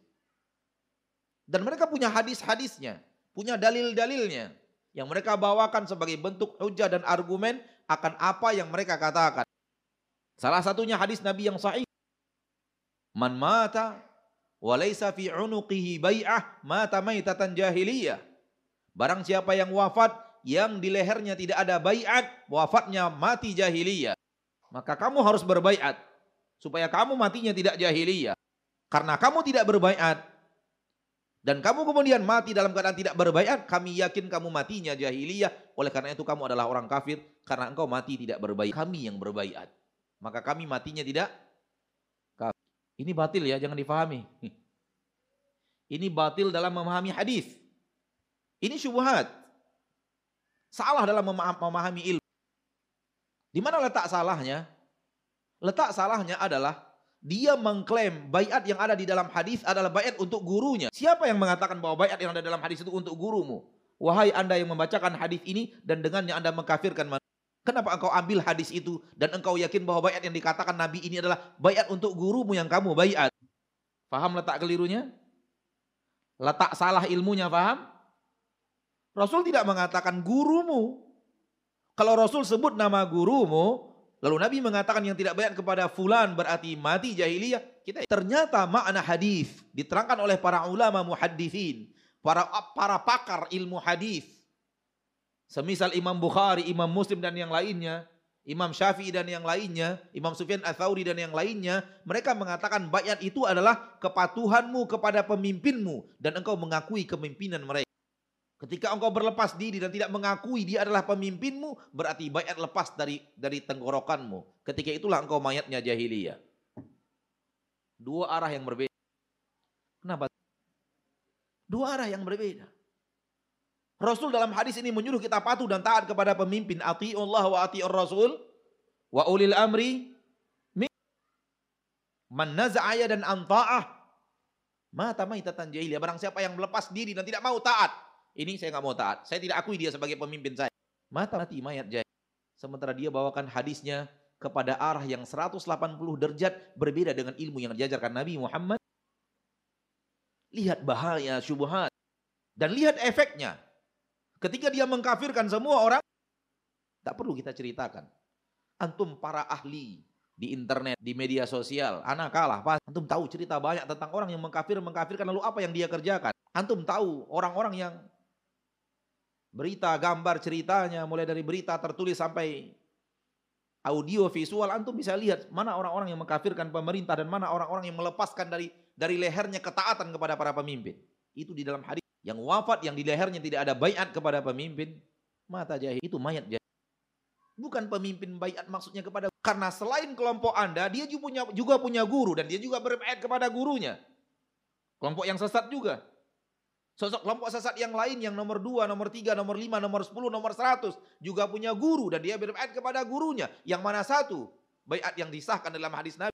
Dan mereka punya hadis-hadisnya, punya dalil-dalilnya yang mereka bawakan sebagai bentuk hujah dan argumen akan apa yang mereka katakan. Salah satunya hadis Nabi yang sahih. Man mata walaysa fi unuqihi bai'ah mata maitatan jahiliyah. Barang siapa yang wafat yang di lehernya tidak ada bayat, wafatnya mati jahiliyah. Maka kamu harus berbaiat supaya kamu matinya tidak jahiliyah. Karena kamu tidak berbaiat dan kamu kemudian mati dalam keadaan tidak berbaiat, kami yakin kamu matinya jahiliyah. Oleh karena itu kamu adalah orang kafir karena engkau mati tidak berbaiat. Kami yang berbaiat. Maka kami matinya tidak. Ini batil ya, jangan difahami. Ini batil dalam memahami hadis. Ini syubhat. Salah dalam memahami ilmu. Di mana letak salahnya? Letak salahnya adalah dia mengklaim bayat yang ada di dalam hadis adalah bayat untuk gurunya. Siapa yang mengatakan bahwa bayat yang ada dalam hadis itu untuk gurumu? Wahai anda yang membacakan hadis ini dan dengannya anda mengkafirkan manusia. Kenapa engkau ambil hadis itu dan engkau yakin bahwa bayat yang dikatakan Nabi ini adalah bayat untuk gurumu yang kamu bayat? Faham letak kelirunya? Letak salah ilmunya, faham? Rasul tidak mengatakan gurumu. Kalau Rasul sebut nama gurumu, Lalu Nabi mengatakan yang tidak bayat kepada fulan berarti mati jahiliyah. Kita ternyata makna hadis diterangkan oleh para ulama muhaddithin, para para pakar ilmu hadis. Semisal Imam Bukhari, Imam Muslim dan yang lainnya, Imam Syafi'i dan yang lainnya, Imam Sufyan Ats-Tsauri dan yang lainnya, mereka mengatakan bayat itu adalah kepatuhanmu kepada pemimpinmu dan engkau mengakui kepemimpinan mereka. Ketika engkau berlepas diri dan tidak mengakui dia adalah pemimpinmu, berarti bayat lepas dari dari tenggorokanmu. Ketika itulah engkau mayatnya jahiliyah. Dua arah yang berbeda. Kenapa? Dua arah yang berbeda. Rasul dalam hadis ini menyuruh kita patuh dan taat kepada pemimpin. Allah wa ati'ur rasul wa ulil amri man naza'aya dan anta'ah mata maitatan jahiliyah. Barang siapa yang melepas diri dan tidak mau taat ini saya nggak mau taat. Saya tidak akui dia sebagai pemimpin saya. Mata mati mayat jahil. Sementara dia bawakan hadisnya kepada arah yang 180 derajat berbeda dengan ilmu yang diajarkan Nabi Muhammad. Lihat bahaya syubhat dan lihat efeknya. Ketika dia mengkafirkan semua orang, tak perlu kita ceritakan. Antum para ahli di internet, di media sosial, anak kalah. Pas antum tahu cerita banyak tentang orang yang mengkafir, mengkafirkan lalu apa yang dia kerjakan. Antum tahu orang-orang yang berita, gambar ceritanya, mulai dari berita tertulis sampai audio visual, antum bisa lihat mana orang-orang yang mengkafirkan pemerintah dan mana orang-orang yang melepaskan dari dari lehernya ketaatan kepada para pemimpin. Itu di dalam hadis yang wafat yang di lehernya tidak ada bayat kepada pemimpin, mata jahil itu mayat jahil. Bukan pemimpin bayat maksudnya kepada karena selain kelompok Anda, dia juga punya juga punya guru dan dia juga berbayat kepada gurunya. Kelompok yang sesat juga. Sosok kelompok sesat yang lain yang nomor dua, nomor tiga, nomor lima, nomor sepuluh, nomor seratus juga punya guru dan dia berbaiat kepada gurunya. Yang mana satu? Bayat yang disahkan dalam hadis Nabi.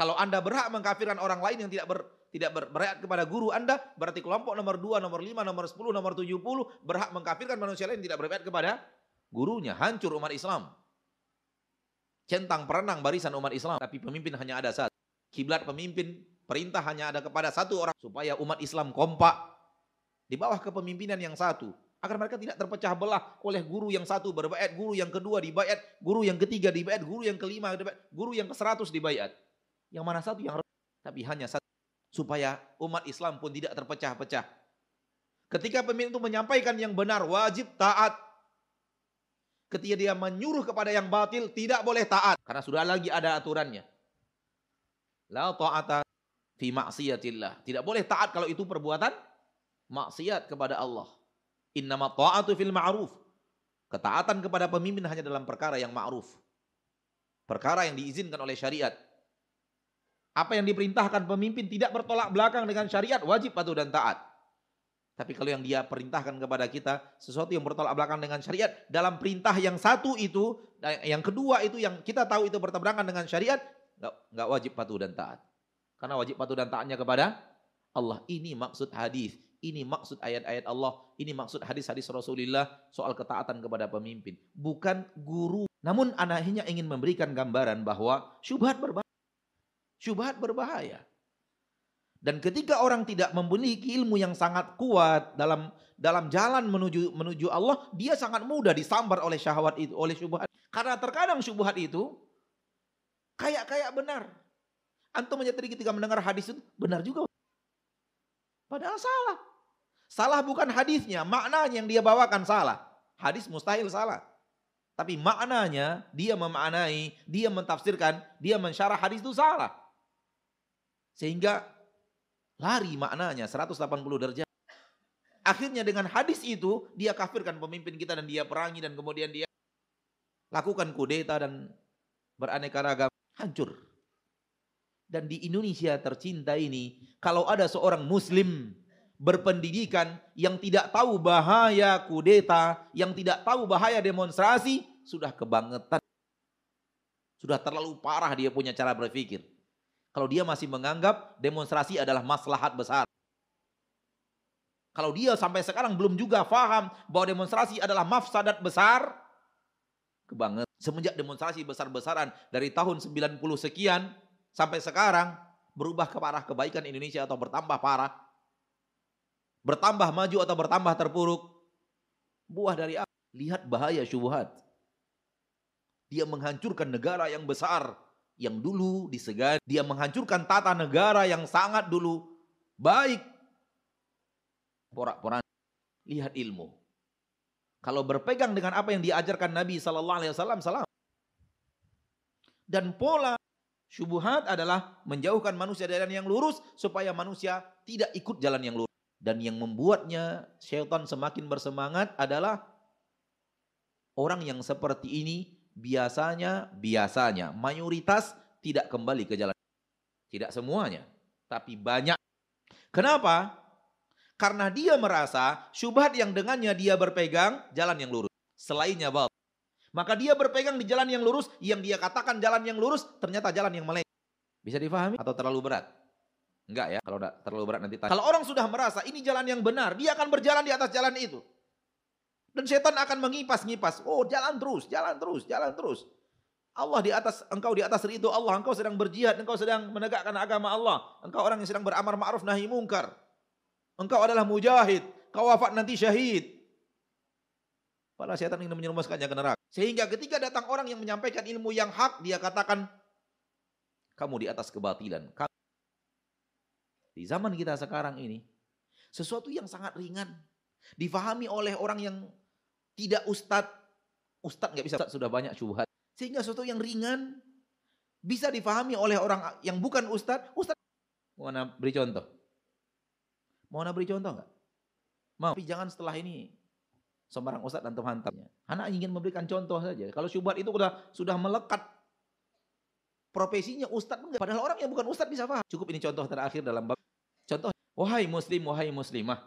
Kalau anda berhak mengkafirkan orang lain yang tidak ber, tidak ber, kepada guru anda, berarti kelompok nomor dua, nomor lima, nomor sepuluh, nomor tujuh puluh berhak mengkafirkan manusia lain yang tidak berbayat kepada gurunya. Hancur umat Islam. Centang perenang barisan umat Islam. Tapi pemimpin hanya ada satu. Kiblat pemimpin, perintah hanya ada kepada satu orang. Supaya umat Islam kompak, di bawah kepemimpinan yang satu agar mereka tidak terpecah belah oleh guru yang satu berbayat, guru yang kedua dibayat, guru yang ketiga dibayat, guru yang kelima dibayat, guru yang ke seratus dibayat. Yang mana satu yang tapi hanya satu supaya umat Islam pun tidak terpecah-pecah. Ketika pemimpin itu menyampaikan yang benar wajib taat. Ketika dia menyuruh kepada yang batil tidak boleh taat karena sudah lagi ada aturannya. La ta'ata fi maksiatillah. Tidak boleh taat kalau itu perbuatan maksiat kepada Allah. Innama ta'atu fil ma'ruf. Ketaatan kepada pemimpin hanya dalam perkara yang ma'ruf. Perkara yang diizinkan oleh syariat. Apa yang diperintahkan pemimpin tidak bertolak belakang dengan syariat, wajib patuh dan taat. Tapi kalau yang dia perintahkan kepada kita sesuatu yang bertolak belakang dengan syariat dalam perintah yang satu itu, yang kedua itu yang kita tahu itu bertabrakan dengan syariat, nggak nggak wajib patuh dan taat. Karena wajib patuh dan taatnya kepada Allah. Ini maksud hadis. Ini maksud ayat-ayat Allah, ini maksud hadis-hadis Rasulullah soal ketaatan kepada pemimpin. Bukan guru. Namun anaknya ingin memberikan gambaran bahwa syubhat berbahaya. Syubhat berbahaya. Dan ketika orang tidak memiliki ilmu yang sangat kuat dalam dalam jalan menuju menuju Allah, dia sangat mudah disambar oleh syahwat itu, oleh syubhat. Karena terkadang syubhat itu kayak-kayak benar. Antum menyadari ketika mendengar hadis itu benar juga. Padahal salah. Salah bukan hadisnya, maknanya yang dia bawakan salah. Hadis mustahil salah. Tapi maknanya dia memaknai, dia mentafsirkan, dia mensyarah hadis itu salah. Sehingga lari maknanya 180 derajat. Akhirnya dengan hadis itu dia kafirkan pemimpin kita dan dia perangi dan kemudian dia lakukan kudeta dan beraneka ragam hancur. Dan di Indonesia tercinta ini kalau ada seorang muslim berpendidikan, yang tidak tahu bahaya kudeta, yang tidak tahu bahaya demonstrasi, sudah kebangetan. Sudah terlalu parah dia punya cara berpikir. Kalau dia masih menganggap demonstrasi adalah maslahat besar. Kalau dia sampai sekarang belum juga faham bahwa demonstrasi adalah mafsadat besar, kebanget. Semenjak demonstrasi besar-besaran dari tahun 90 sekian sampai sekarang berubah ke arah kebaikan Indonesia atau bertambah parah, Bertambah maju atau bertambah terpuruk? Buah dari apa? Lihat bahaya syubhat. Dia menghancurkan negara yang besar yang dulu disegani. Dia menghancurkan tata negara yang sangat dulu baik. Porak-porak. Lihat ilmu. Kalau berpegang dengan apa yang diajarkan Nabi Sallallahu Alaihi Wasallam, salam. Dan pola syubuhat adalah menjauhkan manusia dari jalan yang lurus supaya manusia tidak ikut jalan yang lurus. Dan yang membuatnya syaitan semakin bersemangat adalah orang yang seperti ini biasanya, biasanya, mayoritas tidak kembali ke jalan. Tidak semuanya, tapi banyak. Kenapa? Karena dia merasa syubhat yang dengannya dia berpegang jalan yang lurus. Selainnya bal. Maka dia berpegang di jalan yang lurus, yang dia katakan jalan yang lurus, ternyata jalan yang melenceng. Bisa difahami atau terlalu berat? Enggak ya, kalau terlalu berat nanti tanya. Kalau orang sudah merasa ini jalan yang benar, dia akan berjalan di atas jalan itu. Dan setan akan mengipas-ngipas. Oh jalan terus, jalan terus, jalan terus. Allah di atas, engkau di atas itu Allah, engkau sedang berjihad, engkau sedang menegakkan agama Allah. Engkau orang yang sedang beramar ma'ruf nahi mungkar. Engkau adalah mujahid, kau wafat nanti syahid. Padahal setan ingin menyerumuskannya ke neraka. Sehingga ketika datang orang yang menyampaikan ilmu yang hak, dia katakan, kamu di atas kebatilan. Di zaman kita sekarang ini, sesuatu yang sangat ringan, difahami oleh orang yang tidak ustad, ustad nggak bisa ustad sudah banyak syubhat. Sehingga sesuatu yang ringan bisa difahami oleh orang yang bukan ustad. Ustad mau beri contoh? Mau beri contoh nggak? Mau. Tapi jangan setelah ini sembarang ustad dan hantamnya. Anak ingin memberikan contoh saja. Kalau syubhat itu sudah sudah melekat profesinya ustad enggak. Padahal orang yang bukan ustad bisa paham. Cukup ini contoh terakhir dalam bab. Contoh, wahai muslim, wahai muslimah.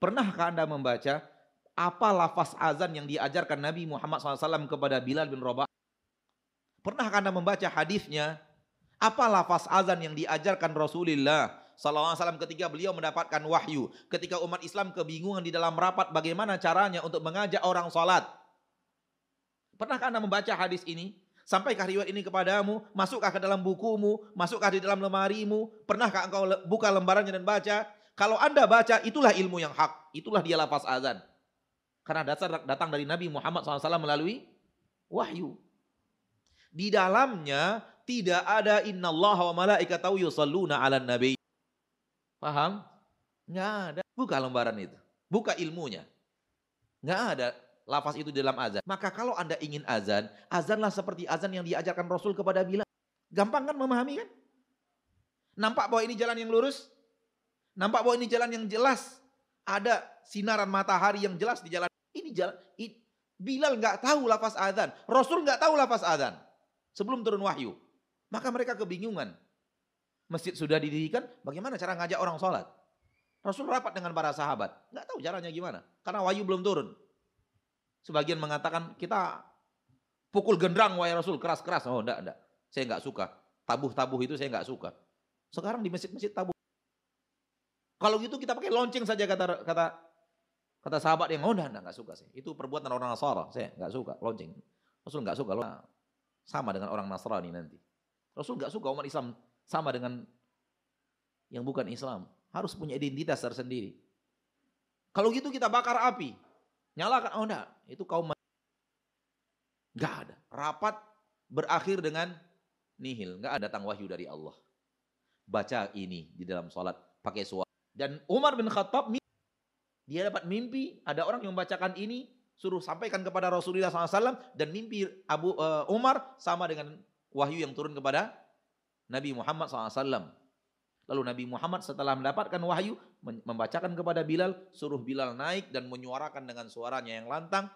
Pernahkah anda membaca apa lafaz azan yang diajarkan Nabi Muhammad SAW kepada Bilal bin Rabah? Pernahkah anda membaca hadisnya? Apa lafaz azan yang diajarkan Rasulullah SAW ketika beliau mendapatkan wahyu? Ketika umat Islam kebingungan di dalam rapat bagaimana caranya untuk mengajak orang salat? Pernahkah anda membaca hadis ini? Sampaikah riwayat ini kepadamu? Masukkah ke dalam bukumu? Masukkah di dalam lemarimu? Pernahkah engkau buka lembarannya dan baca? Kalau anda baca, itulah ilmu yang hak. Itulah dia lafaz azan. Karena dasar datang dari Nabi Muhammad SAW melalui wahyu. Di dalamnya tidak ada inna Allah wa malaikatahu yusalluna ala nabi. Paham? Nggak ada. Buka lembaran itu. Buka ilmunya. Nggak ada lafaz itu di dalam azan. Maka kalau anda ingin azan, azanlah seperti azan yang diajarkan Rasul kepada Bilal. Gampang kan memahami kan? Nampak bahwa ini jalan yang lurus? Nampak bahwa ini jalan yang jelas. Ada sinaran matahari yang jelas di jalan. Jalan. Bilal nggak tahu lafaz azan. Rasul nggak tahu lafaz azan. Sebelum turun wahyu. Maka mereka kebingungan. Masjid sudah didirikan, bagaimana cara ngajak orang sholat? Rasul rapat dengan para sahabat. Nggak tahu caranya gimana. Karena wahyu belum turun. Sebagian mengatakan kita pukul gendrang wahai Rasul keras-keras. Oh enggak, enggak. Saya enggak suka. Tabuh-tabuh itu saya enggak suka. Sekarang di masjid-masjid tabuh. Kalau gitu kita pakai lonceng saja kata kata kata sahabat yang oh enggak, enggak, suka sih. Itu perbuatan orang Nasara. Saya enggak suka lonceng. Rasul enggak suka. Sama dengan orang Nasrani nanti. Rasul enggak suka umat Islam sama dengan yang bukan Islam. Harus punya identitas tersendiri. Kalau gitu kita bakar api. Nyalakan. Oh enggak. Itu kaum Enggak ada. Rapat berakhir dengan nihil. Enggak ada datang wahyu dari Allah. Baca ini di dalam sholat. Pakai suara. Dan Umar bin Khattab dia dapat mimpi ada orang yang membacakan ini suruh sampaikan kepada Rasulullah SAW dan mimpi Abu uh, Umar sama dengan wahyu yang turun kepada Nabi Muhammad SAW. Lalu Nabi Muhammad setelah mendapatkan wahyu membacakan kepada Bilal, suruh Bilal naik dan menyuarakan dengan suaranya yang lantang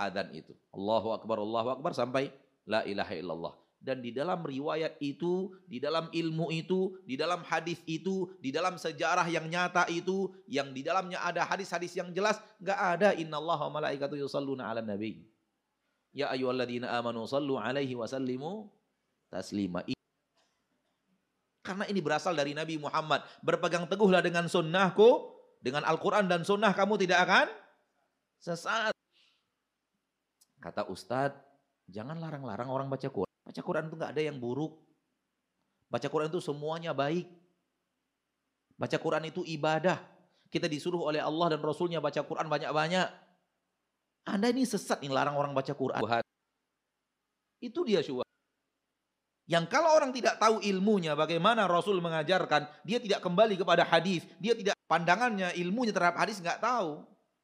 adan itu. Allahu Akbar, Allahu Akbar sampai la ilaha illallah. Dan di dalam riwayat itu, di dalam ilmu itu, di dalam hadis itu, di dalam sejarah yang nyata itu, yang di dalamnya ada hadis-hadis yang jelas, gak ada inna Allah wa malaikatu yusalluna ala nabi. Ya ayyuhalladzina amanu sallu alaihi wa sallimu taslima. Karena ini berasal dari Nabi Muhammad. Berpegang teguhlah dengan sunnahku, dengan Al-Quran dan sunnah kamu tidak akan sesat. Kata Ustadz, jangan larang-larang orang baca Quran. Baca Quran itu nggak ada yang buruk. Baca Quran itu semuanya baik. Baca Quran itu ibadah. Kita disuruh oleh Allah dan Rasulnya baca Quran banyak-banyak. Anda ini sesat nih larang orang baca Quran. Itu dia syubhat. Yang kalau orang tidak tahu ilmunya, bagaimana Rasul mengajarkan, dia tidak kembali kepada hadis, dia tidak pandangannya, ilmunya terhadap hadis nggak tahu.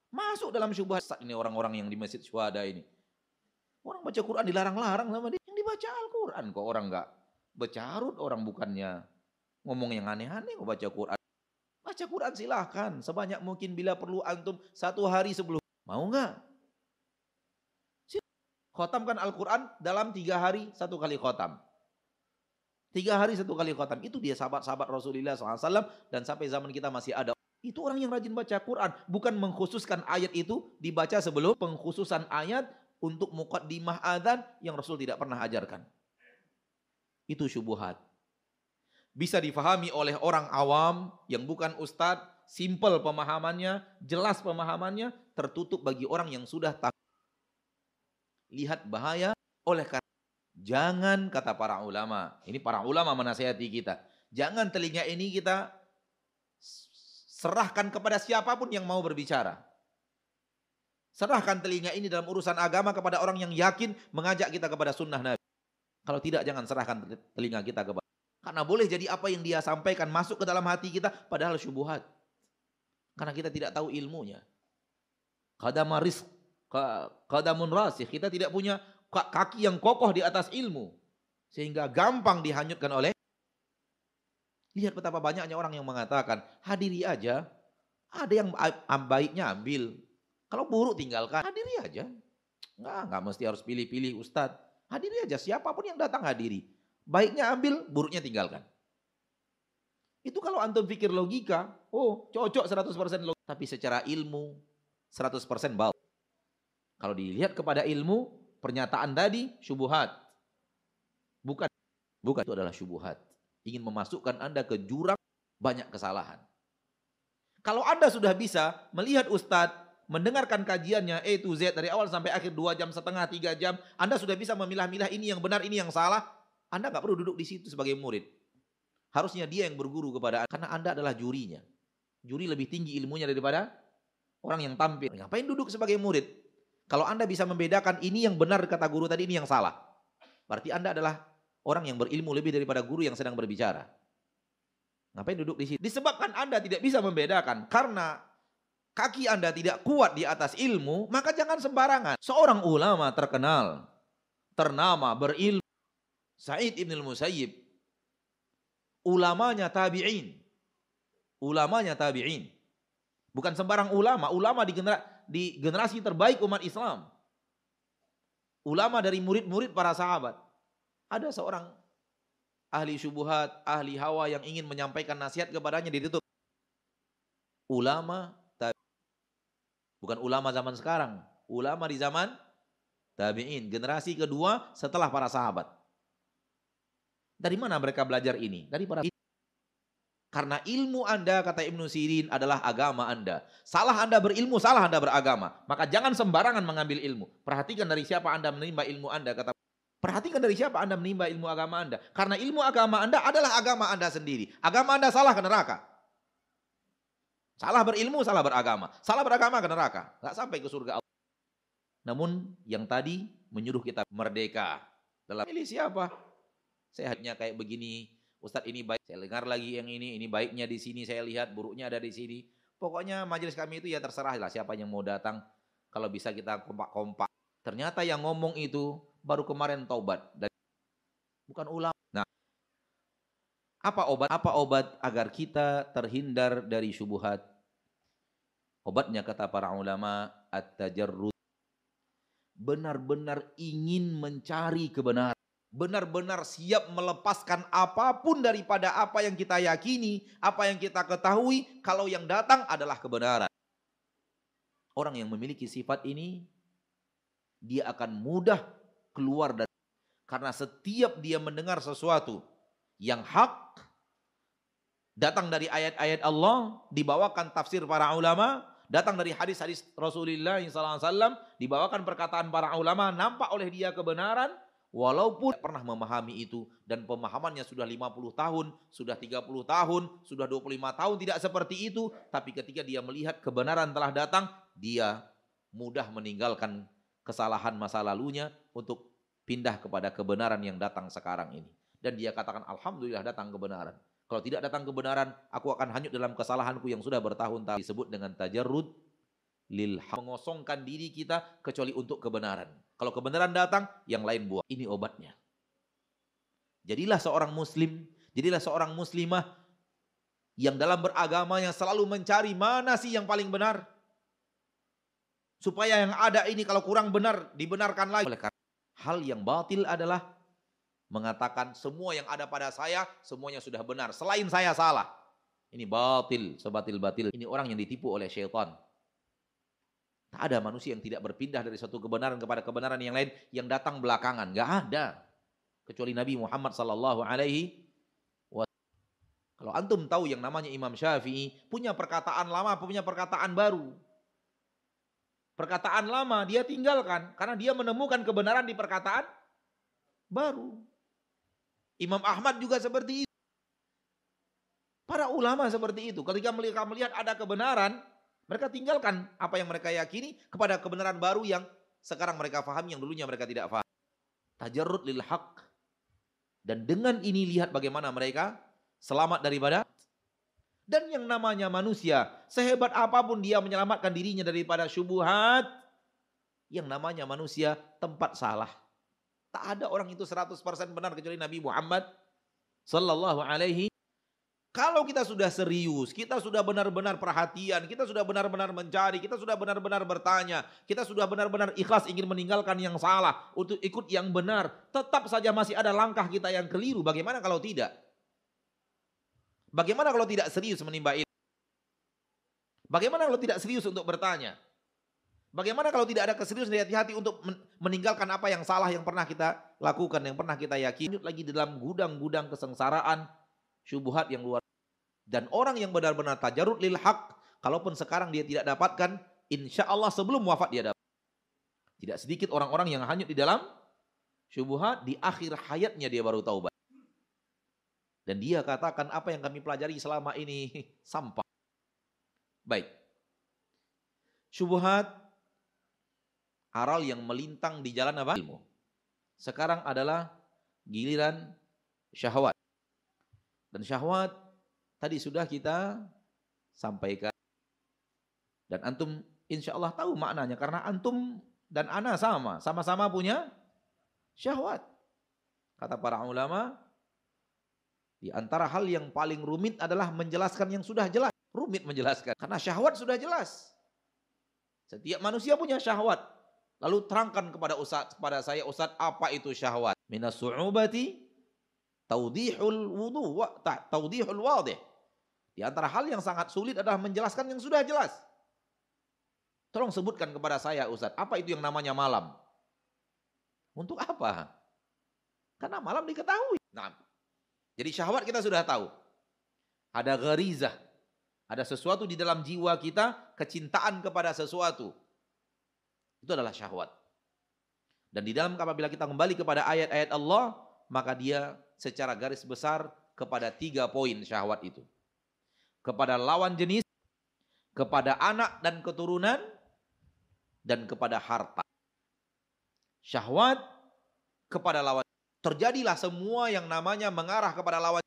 Masuk dalam syubhat ini orang-orang yang di masjid syuhada ini. Orang baca Quran dilarang-larang sama dia. Yang dibaca Al-Quran kok orang nggak bercarut, orang bukannya ngomong yang aneh-aneh kok baca Quran. Baca Quran silahkan, sebanyak mungkin bila perlu antum satu hari sebelum. Mau nggak? Khotamkan Al-Quran dalam tiga hari satu kali khotam. Tiga hari satu kali khotam. Itu dia sahabat-sahabat Rasulullah SAW. Dan sampai zaman kita masih ada. Itu orang yang rajin baca Quran. Bukan mengkhususkan ayat itu dibaca sebelum pengkhususan ayat untuk muqaddimah adzan yang Rasul tidak pernah ajarkan. Itu syubuhat. Bisa difahami oleh orang awam yang bukan ustadz, simple pemahamannya, jelas pemahamannya, tertutup bagi orang yang sudah tahu. Lihat bahaya oleh karena Jangan kata para ulama, ini para ulama menasihati kita. Jangan telinga ini kita serahkan kepada siapa pun yang mau berbicara. Serahkan telinga ini dalam urusan agama kepada orang yang yakin mengajak kita kepada sunnah Nabi. Kalau tidak jangan serahkan telinga kita kepada karena boleh jadi apa yang dia sampaikan masuk ke dalam hati kita padahal syubuhat. Karena kita tidak tahu ilmunya. Qadama rizq, qadamun rasih. Kita tidak punya kaki yang kokoh di atas ilmu. Sehingga gampang dihanyutkan oleh Lihat betapa banyaknya orang yang mengatakan, hadiri aja. Ada yang baiknya ambil. Kalau buruk tinggalkan, hadiri aja. Enggak, enggak mesti harus pilih-pilih ustadz. Hadiri aja, siapa pun yang datang hadiri. Baiknya ambil, buruknya tinggalkan. Itu kalau antum pikir logika, oh cocok 100% logika. Tapi secara ilmu, 100% bau. Kalau dilihat kepada ilmu, pernyataan tadi syubuhat. Bukan bukan itu adalah syubuhat. Ingin memasukkan Anda ke jurang banyak kesalahan. Kalau Anda sudah bisa melihat ustadz, mendengarkan kajiannya A to Z dari awal sampai akhir 2 jam setengah, 3 jam, Anda sudah bisa memilah-milah ini yang benar, ini yang salah, Anda nggak perlu duduk di situ sebagai murid. Harusnya dia yang berguru kepada Anda, karena Anda adalah jurinya. Juri lebih tinggi ilmunya daripada orang yang tampil. Ngapain duduk sebagai murid? Kalau Anda bisa membedakan ini yang benar kata guru tadi, ini yang salah. Berarti Anda adalah orang yang berilmu lebih daripada guru yang sedang berbicara. Ngapain duduk di sini? Disebabkan Anda tidak bisa membedakan. Karena kaki Anda tidak kuat di atas ilmu, maka jangan sembarangan. Seorang ulama terkenal, ternama, berilmu. Said ibn al-Musayyib. Ulamanya tabi'in. Ulamanya tabi'in. Bukan sembarang ulama. Ulama di generasi di generasi terbaik umat Islam. Ulama dari murid-murid para sahabat. Ada seorang ahli syubuhat, ahli hawa yang ingin menyampaikan nasihat kepadanya ditutup. Ulama bukan ulama zaman sekarang, ulama di zaman tabi'in, generasi kedua setelah para sahabat. Dari mana mereka belajar ini? Dari para karena ilmu Anda, kata Ibnu Sirin, adalah agama Anda. Salah Anda berilmu, salah Anda beragama. Maka jangan sembarangan mengambil ilmu. Perhatikan dari siapa Anda menimba ilmu Anda. Kata Perhatikan dari siapa Anda menimba ilmu agama Anda. Karena ilmu agama Anda adalah agama Anda sendiri. Agama Anda salah ke neraka. Salah berilmu, salah beragama. Salah beragama ke neraka. Gak sampai ke surga Allah. Namun yang tadi menyuruh kita merdeka. Dalam pilih siapa? Sehatnya kayak begini, Ustadz ini baik, saya dengar lagi yang ini, ini baiknya di sini, saya lihat buruknya ada di sini. Pokoknya majelis kami itu ya terserah lah siapa yang mau datang. Kalau bisa kita kompak-kompak. Ternyata yang ngomong itu baru kemarin taubat. Dan bukan ulama. Apa obat? Apa obat agar kita terhindar dari syubuhat? Obatnya kata para ulama at-tajarrud. Benar-benar ingin mencari kebenaran benar-benar siap melepaskan apa pun daripada apa yang kita yakini, apa yang kita ketahui, kalau yang datang adalah kebenaran. Orang yang memiliki sifat ini, dia akan mudah keluar dari karena setiap dia mendengar sesuatu yang hak datang dari ayat-ayat Allah, dibawakan tafsir para ulama, datang dari hadis-hadis Rasulullah SAW, dibawakan perkataan para ulama, nampak oleh dia kebenaran, Walaupun pernah memahami itu dan pemahamannya sudah 50 tahun, sudah 30 tahun, sudah 25 tahun tidak seperti itu, tapi ketika dia melihat kebenaran telah datang, dia mudah meninggalkan kesalahan masa lalunya untuk pindah kepada kebenaran yang datang sekarang ini. Dan dia katakan, Alhamdulillah datang kebenaran. Kalau tidak datang kebenaran, aku akan hanyut dalam kesalahanku yang sudah bertahun-tahun. Disebut dengan tajarrud lil mengosongkan diri kita kecuali untuk kebenaran. Kalau kebenaran datang, yang lain buang. Ini obatnya. Jadilah seorang muslim, jadilah seorang muslimah yang dalam beragama yang selalu mencari mana sih yang paling benar. Supaya yang ada ini kalau kurang benar dibenarkan lagi. Hal yang batil adalah mengatakan semua yang ada pada saya semuanya sudah benar. Selain saya salah. Ini batil, sebatil-batil. Ini orang yang ditipu oleh syaitan. Tak ada manusia yang tidak berpindah dari satu kebenaran kepada kebenaran yang lain yang datang belakangan. Gak ada. Kecuali Nabi Muhammad sallallahu alaihi kalau antum tahu yang namanya Imam Syafi'i punya perkataan lama, punya perkataan baru. Perkataan lama dia tinggalkan karena dia menemukan kebenaran di perkataan baru. Imam Ahmad juga seperti itu. Para ulama seperti itu. Ketika mereka melihat ada kebenaran, mereka tinggalkan apa yang mereka yakini kepada kebenaran baru yang sekarang mereka faham yang dulunya mereka tidak faham. Tajarrud lil haq. Dan dengan ini lihat bagaimana mereka Selamat daripada dan yang namanya manusia, sehebat apa pun dia menyelamatkan dirinya daripada syubuhat, yang namanya manusia tempat salah. Tak ada orang itu 100% benar kecuali Nabi Muhammad sallallahu alaihi kalau kita sudah serius, kita sudah benar-benar perhatian, kita sudah benar-benar mencari, kita sudah benar-benar bertanya, kita sudah benar-benar ikhlas ingin meninggalkan yang salah untuk ikut yang benar, tetap saja masih ada langkah kita yang keliru. Bagaimana kalau tidak? Bagaimana kalau tidak serius menimba ilmu? Bagaimana kalau tidak serius untuk bertanya? Bagaimana kalau tidak ada keseriusan hati-hati untuk meninggalkan apa yang salah yang pernah kita lakukan, yang pernah kita yakini lagi dalam gudang-gudang kesengsaraan, syubuhat yang luar dan orang yang benar-benar tajarut lil haq, kalaupun sekarang dia tidak dapatkan, insya Allah sebelum wafat dia dapat. Tidak sedikit orang-orang yang hanyut di dalam syubuhat, di akhir hayatnya dia baru tahu. Dan dia katakan apa yang kami pelajari selama ini sampah. Baik. Syubhat aral yang melintang di jalan apa? Ilmu. Sekarang adalah giliran syahwat. Dan syahwat tadi sudah kita sampaikan. Dan antum insya Allah tahu maknanya. Karena antum dan ana sama. Sama-sama punya syahwat. Kata para ulama, di antara hal yang paling rumit adalah menjelaskan yang sudah jelas. Rumit menjelaskan. Karena syahwat sudah jelas. Setiap manusia punya syahwat. Lalu terangkan kepada Ustaz, kepada saya Ustaz, apa itu syahwat? Minas su'ubati taudihul wudu wa taudihul wadih. Di antara hal yang sangat sulit adalah menjelaskan yang sudah jelas. Tolong sebutkan kepada saya Ustaz, apa itu yang namanya malam? Untuk apa? Karena malam diketahui. Nah, jadi syahwat kita sudah tahu. Ada gharizah. Ada sesuatu di dalam jiwa kita, kecintaan kepada sesuatu. Itu adalah syahwat. Dan di dalam apabila kita kembali kepada ayat-ayat Allah, maka dia secara garis besar kepada tiga poin syahwat itu. Kepada lawan jenis, kepada anak dan keturunan, dan kepada harta. Syahwat kepada lawan terjadilah semua yang namanya mengarah kepada lawan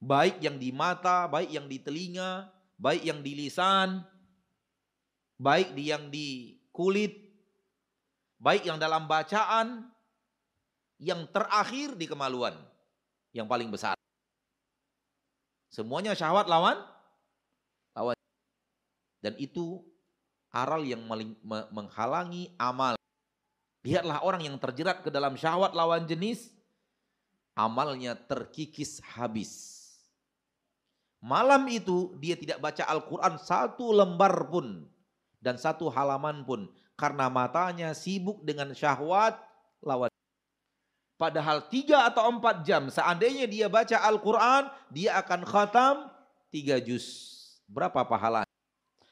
baik yang di mata, baik yang di telinga, baik yang di lisan, baik di yang di kulit, baik yang dalam bacaan, yang terakhir di kemaluan yang paling besar. Semuanya syahwat lawan lawan dan itu aral yang menghalangi amal. Lihatlah orang yang terjerat ke dalam syahwat lawan jenis, amalnya terkikis habis. Malam itu dia tidak baca Al-Quran satu lembar pun dan satu halaman pun karena matanya sibuk dengan syahwat lawan. Padahal tiga atau empat jam seandainya dia baca Al-Quran dia akan khatam tiga juz. Berapa pahala?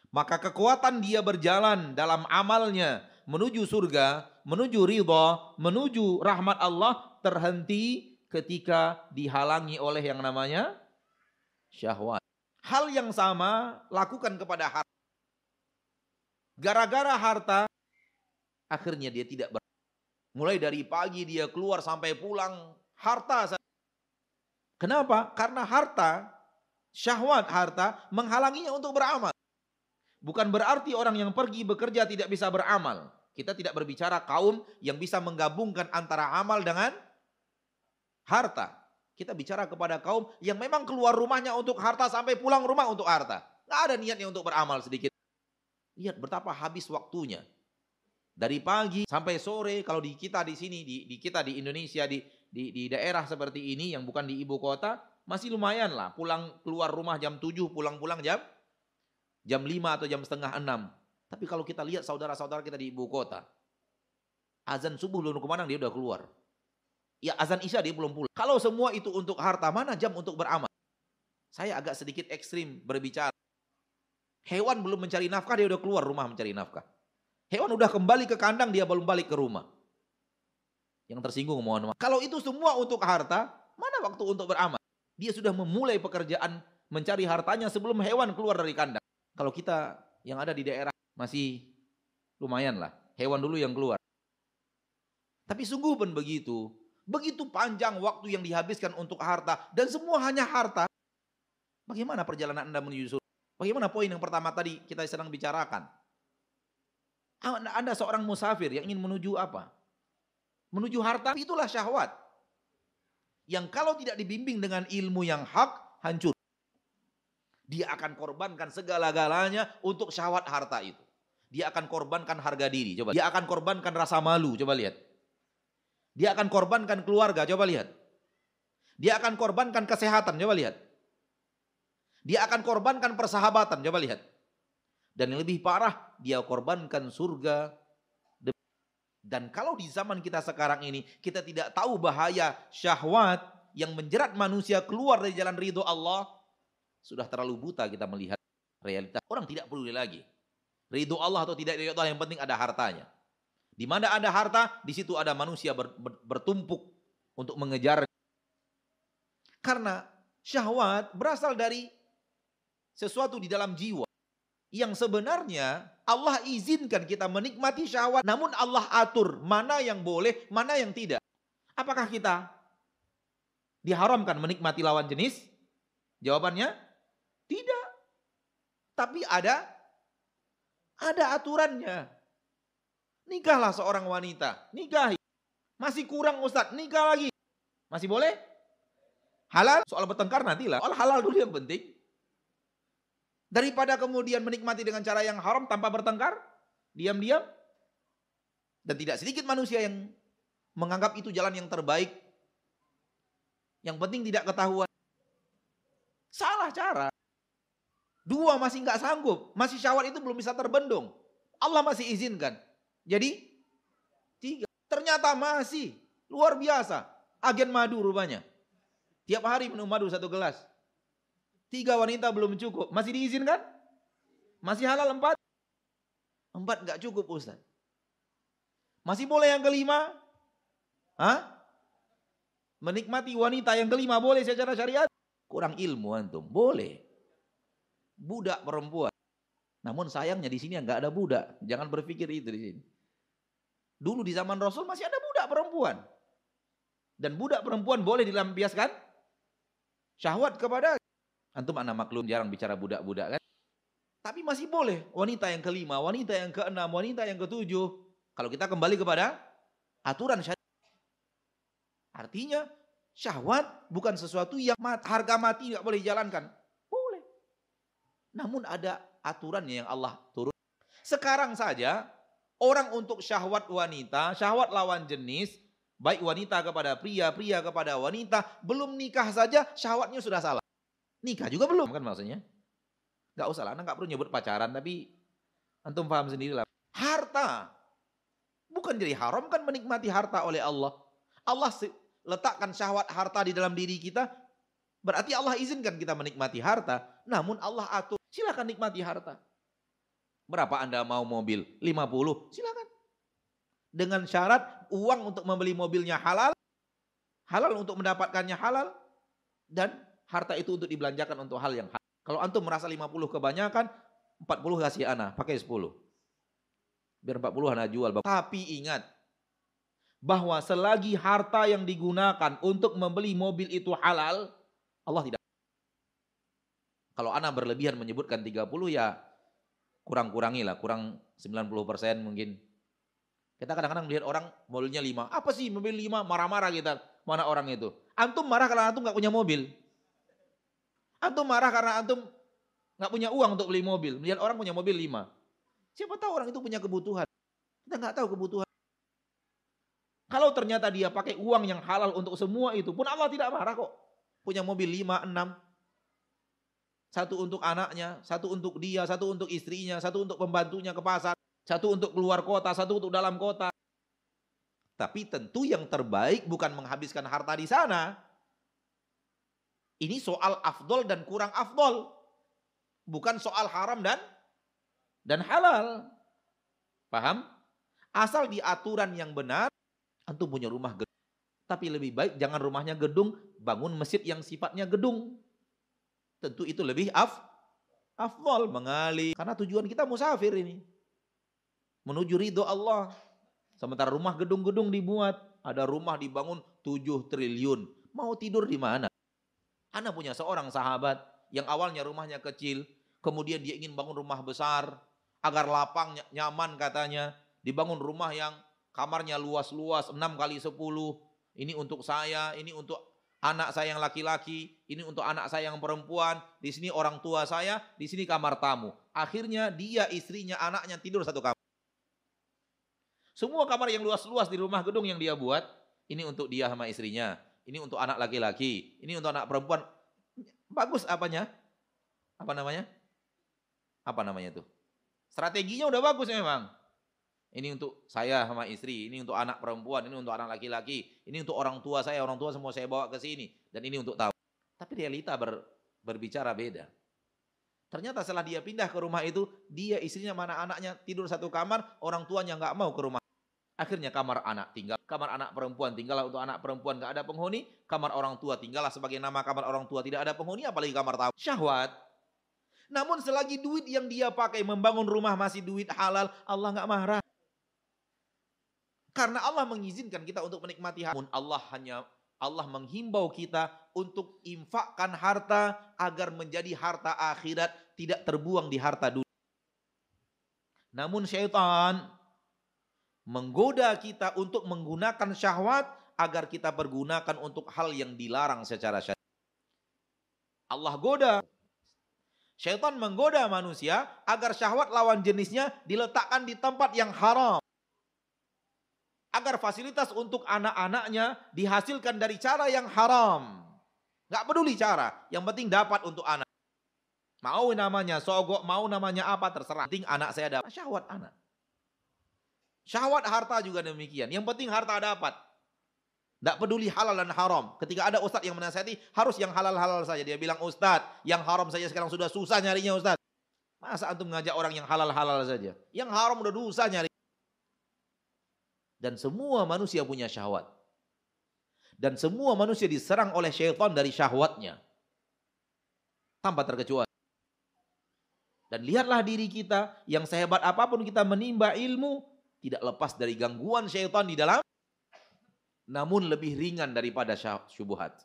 Maka kekuatan dia berjalan dalam amalnya menuju surga, menuju ridha, menuju rahmat Allah terhenti ketika dihalangi oleh yang namanya syahwat. Hal yang sama lakukan kepada harta. Gara-gara harta akhirnya dia tidak ber Mulai dari pagi dia keluar sampai pulang, harta. Kenapa? Karena harta, syahwat harta menghalanginya untuk beramal. Bukan berarti orang yang pergi bekerja tidak bisa beramal. Kita tidak berbicara kaum yang bisa menggabungkan antara amal dengan harta. Kita bicara kepada kaum yang memang keluar rumahnya untuk harta sampai pulang rumah untuk harta. Nggak ada niatnya untuk beramal sedikit. Lihat betapa habis waktunya. Dari pagi sampai sore kalau di kita di sini di, di kita di Indonesia di, di di daerah seperti ini yang bukan di ibu kota masih lumayan lah pulang keluar rumah jam 7 pulang-pulang jam jam 5 atau jam setengah 6. Tapi kalau kita lihat saudara-saudara kita di ibu kota azan subuh belum ke mana dia udah keluar. Ya azan isya dia belum pulang. Kalau semua itu untuk harta mana jam untuk beramal? Saya agak sedikit ekstrim berbicara. Hewan belum mencari nafkah dia udah keluar rumah mencari nafkah. Hewan udah kembali ke kandang, dia belum balik ke rumah. Yang tersinggung mohon maaf. Kalau itu semua untuk harta, mana waktu untuk beramal? Dia sudah memulai pekerjaan mencari hartanya sebelum hewan keluar dari kandang. Kalau kita yang ada di daerah masih lumayan lah. Hewan dulu yang keluar. Tapi sungguh pun begitu. Begitu panjang waktu yang dihabiskan untuk harta. Dan semua hanya harta. Bagaimana perjalanan Anda menuju surga? Bagaimana poin yang pertama tadi kita sedang bicarakan? Anda seorang musafir yang ingin menuju apa? Menuju harta, itulah syahwat. Yang kalau tidak dibimbing dengan ilmu yang hak, hancur. Dia akan korbankan segala-galanya untuk syahwat harta itu. Dia akan korbankan harga diri, coba. Dia akan korbankan rasa malu, coba lihat. Dia akan korbankan keluarga, coba lihat. Dia akan korbankan kesehatan, coba lihat. Dia akan korbankan persahabatan, coba lihat. Dan yang lebih parah, dia korbankan surga. Dan kalau di zaman kita sekarang ini, kita tidak tahu bahaya syahwat yang menjerat manusia keluar dari jalan ridho Allah, sudah terlalu buta kita melihat realitas. Orang tidak peduli lagi. Ridho Allah atau tidak ridho Allah, yang penting ada hartanya. Di mana ada harta, di situ ada manusia ber, ber, bertumpuk untuk mengejar. Karena syahwat berasal dari sesuatu di dalam jiwa yang sebenarnya Allah izinkan kita menikmati syahwat, namun Allah atur mana yang boleh, mana yang tidak. Apakah kita diharamkan menikmati lawan jenis? Jawabannya tidak. Tapi ada ada aturannya. Nikahlah seorang wanita, nikahi. Masih kurang Ustadz, nikah lagi. Masih boleh? Halal? Soal bertengkar nantilah. Soal halal dulu yang penting. Daripada kemudian menikmati dengan cara yang haram tanpa bertengkar, diam-diam. Dan tidak sedikit manusia yang menganggap itu jalan yang terbaik. Yang penting tidak ketahuan. Salah cara. Dua masih nggak sanggup, masih syawat itu belum bisa terbendung. Allah masih izinkan. Jadi tiga. Ternyata masih luar biasa. Agen madu rupanya. Tiap hari minum madu satu gelas. Tiga wanita belum cukup. Masih diizinkan? Masih halal empat? Empat nggak cukup Ustaz. Masih boleh yang kelima? Hah? Menikmati wanita yang kelima boleh secara syariat? Kurang ilmu antum. Boleh. Budak perempuan. Namun sayangnya di sini nggak ada budak. Jangan berpikir itu di sini. Dulu di zaman Rasul masih ada budak perempuan. Dan budak perempuan boleh dilampiaskan syahwat kepada Antum anak maklum jarang bicara budak-budak kan? Tapi masih boleh wanita yang kelima, wanita yang keenam, wanita yang ketujuh. Kalau kita kembali kepada aturan syariat. Artinya syahwat bukan sesuatu yang harga mati nggak boleh dijalankan. Boleh. Namun ada aturannya yang Allah turun. Sekarang saja orang untuk syahwat wanita, syahwat lawan jenis, baik wanita kepada pria, pria kepada wanita, belum nikah saja syahwatnya sudah salah. Nikah juga belum kan maksudnya. Gak usah lah, anak perlu nyebut pacaran, tapi antum paham sendiri lah. Harta. Bukan jadi haram kan menikmati harta oleh Allah. Allah letakkan syahwat harta di dalam diri kita, berarti Allah izinkan kita menikmati harta. Namun Allah atur, silakan nikmati harta. Berapa Anda mau mobil? 50, silakan. Dengan syarat uang untuk membeli mobilnya halal, halal untuk mendapatkannya halal, dan harta itu untuk dibelanjakan untuk hal yang. Kalau antum merasa 50 kebanyakan, 40 kasih anak, pakai 10. Biar 40 anak jual. Tapi ingat, bahwa selagi harta yang digunakan untuk membeli mobil itu halal, Allah tidak. Kalau anak berlebihan menyebutkan 30 ya kurang-kurangi lah, kurang 90% mungkin. Kita kadang-kadang melihat orang mobilnya 5. Apa sih mobil 5? Marah-marah kita. Mana orang itu? Antum marah karena antum gak punya mobil. Antum marah karena antum gak punya uang untuk beli mobil. Melihat orang punya mobil 5. Siapa tahu orang itu punya kebutuhan. Kita gak tahu kebutuhan. Kalau ternyata dia pakai uang yang halal untuk semua itu pun Allah tidak marah kok. Punya mobil 5, 6. Satu untuk anaknya, satu untuk dia, satu untuk istrinya, satu untuk pembantunya ke pasar. Satu untuk keluar kota, satu untuk dalam kota. Tapi tentu yang terbaik bukan menghabiskan harta di sana. Ini soal afdol dan kurang afdol. Bukan soal haram dan dan halal. Paham? Asal di aturan yang benar, antum punya rumah gedung. Tapi lebih baik jangan rumahnya gedung, bangun masjid yang sifatnya gedung. Tentu itu lebih af, afdol mengalir. Karena tujuan kita musafir ini menuju ridho Allah. Sementara rumah gedung-gedung dibuat, ada rumah dibangun 7 triliun. Mau tidur di mana? Anak punya seorang sahabat yang awalnya rumahnya kecil, kemudian dia ingin bangun rumah besar agar lapang nyaman katanya. Dibangun rumah yang kamarnya luas-luas 6 kali 10. Ini untuk saya, ini untuk anak saya yang laki-laki, ini untuk anak saya yang perempuan, di sini orang tua saya, di sini kamar tamu. Akhirnya dia, istrinya, anaknya tidur satu kamar. Semua kamar yang luas-luas di rumah gedung yang dia buat, ini untuk dia sama istrinya, ini untuk anak laki-laki, ini untuk anak perempuan. Bagus apanya? Apa namanya? Apa namanya tuh? Strateginya udah bagus memang. Ini untuk saya sama istri, ini untuk anak perempuan, ini untuk anak laki-laki, ini untuk orang tua saya, orang tua semua saya bawa ke sini, dan ini untuk tahu. Tapi realita ber, berbicara beda. Ternyata setelah dia pindah ke rumah itu, dia istrinya mana anaknya tidur satu kamar, orang tuanya nggak mau ke rumah. Akhirnya kamar anak tinggal, kamar anak perempuan tinggallah untuk anak perempuan gak ada penghuni, kamar orang tua tinggallah sebagai nama kamar orang tua tidak ada penghuni, apalagi kamar tamu. Syahwat. Namun selagi duit yang dia pakai membangun rumah masih duit halal, Allah gak marah. Karena Allah mengizinkan kita untuk menikmati harta. Allah hanya Allah menghimbau kita untuk infakkan harta agar menjadi harta akhirat tidak terbuang di harta dunia. Namun syaitan menggoda kita untuk menggunakan syahwat agar kita pergunakan untuk hal yang dilarang secara syariat. Allah goda. Syaitan menggoda manusia agar syahwat lawan jenisnya diletakkan di tempat yang haram. Agar fasilitas untuk anak-anaknya dihasilkan dari cara yang haram. Gak peduli cara, yang penting dapat untuk anak. Mau namanya sogok, mau namanya apa terserah. Penting anak saya dapat syahwat anak. Syahwat harta juga demikian. Yang penting harta dapat. Tidak peduli halal dan haram. Ketika ada ustadz yang menasihati, harus yang halal-halal saja. Dia bilang, ustadz, yang haram saja sekarang sudah susah nyarinya ustadz. Masa antum mengajak orang yang halal-halal saja? Yang haram udah susah nyari. Dan semua manusia punya syahwat. Dan semua manusia diserang oleh syaitan dari syahwatnya. Tanpa terkecuali. Dan lihatlah diri kita, yang sehebat apa pun kita menimba ilmu, tidak lepas dari gangguan syaitan di dalam namun lebih ringan daripada syubhat.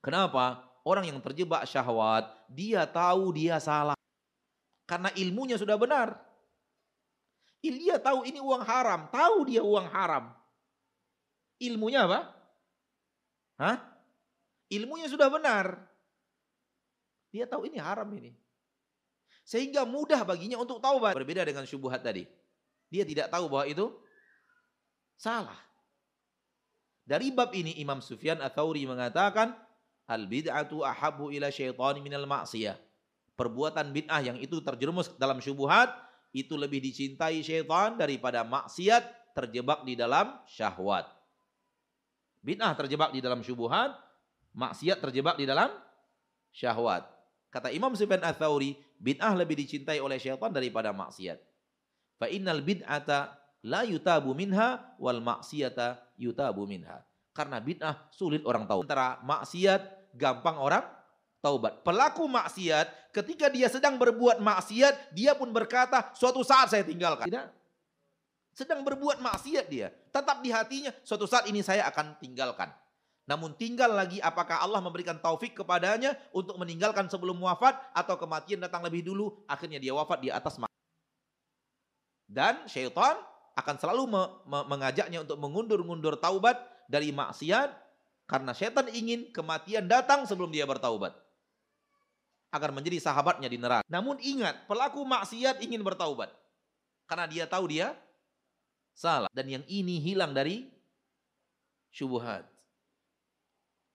Kenapa? Orang yang terjebak syahwat, dia tahu dia salah. Karena ilmunya sudah benar. Dia tahu ini uang haram, tahu dia uang haram. Ilmunya apa? Hah? Ilmunya sudah benar. Dia tahu ini haram ini. Sehingga mudah baginya untuk taubat. Berbeda dengan syubhat tadi. Dia tidak tahu bahwa itu salah. Dari bab ini Imam Sufyan Ats-Tsauri mengatakan al bid'atu ahabbu ila syaitani minal ma'siyah. Perbuatan bid'ah yang itu terjerumus dalam syubhat itu lebih dicintai syaitan daripada maksiat terjebak di dalam syahwat. Bid'ah terjebak di dalam syubhat, maksiat terjebak di dalam syahwat. Kata Imam Sufyan Ats-Tsauri, bid'ah lebih dicintai oleh syaitan daripada maksiat. Fa innal bid'ata la yutabu minha wal maksiata yutabu minha. Karena bid'ah sulit orang tahu. Antara maksiat gampang orang taubat. Pelaku maksiat ketika dia sedang berbuat maksiat, dia pun berkata, suatu saat saya tinggalkan. Tidak. Sedang berbuat maksiat dia. Tetap di hatinya, suatu saat ini saya akan tinggalkan. Namun tinggal lagi apakah Allah memberikan taufik kepadanya untuk meninggalkan sebelum wafat atau kematian datang lebih dulu. Akhirnya dia wafat di atas. Dan syaitan akan selalu me me mengajaknya untuk mengundur-undur taubat dari maksiat karena syaitan ingin kematian datang sebelum dia bertaubat. Agar menjadi sahabatnya di neraka. Namun ingat, pelaku maksiat ingin bertaubat. Karena dia tahu dia salah. Dan yang ini hilang dari syubuhat.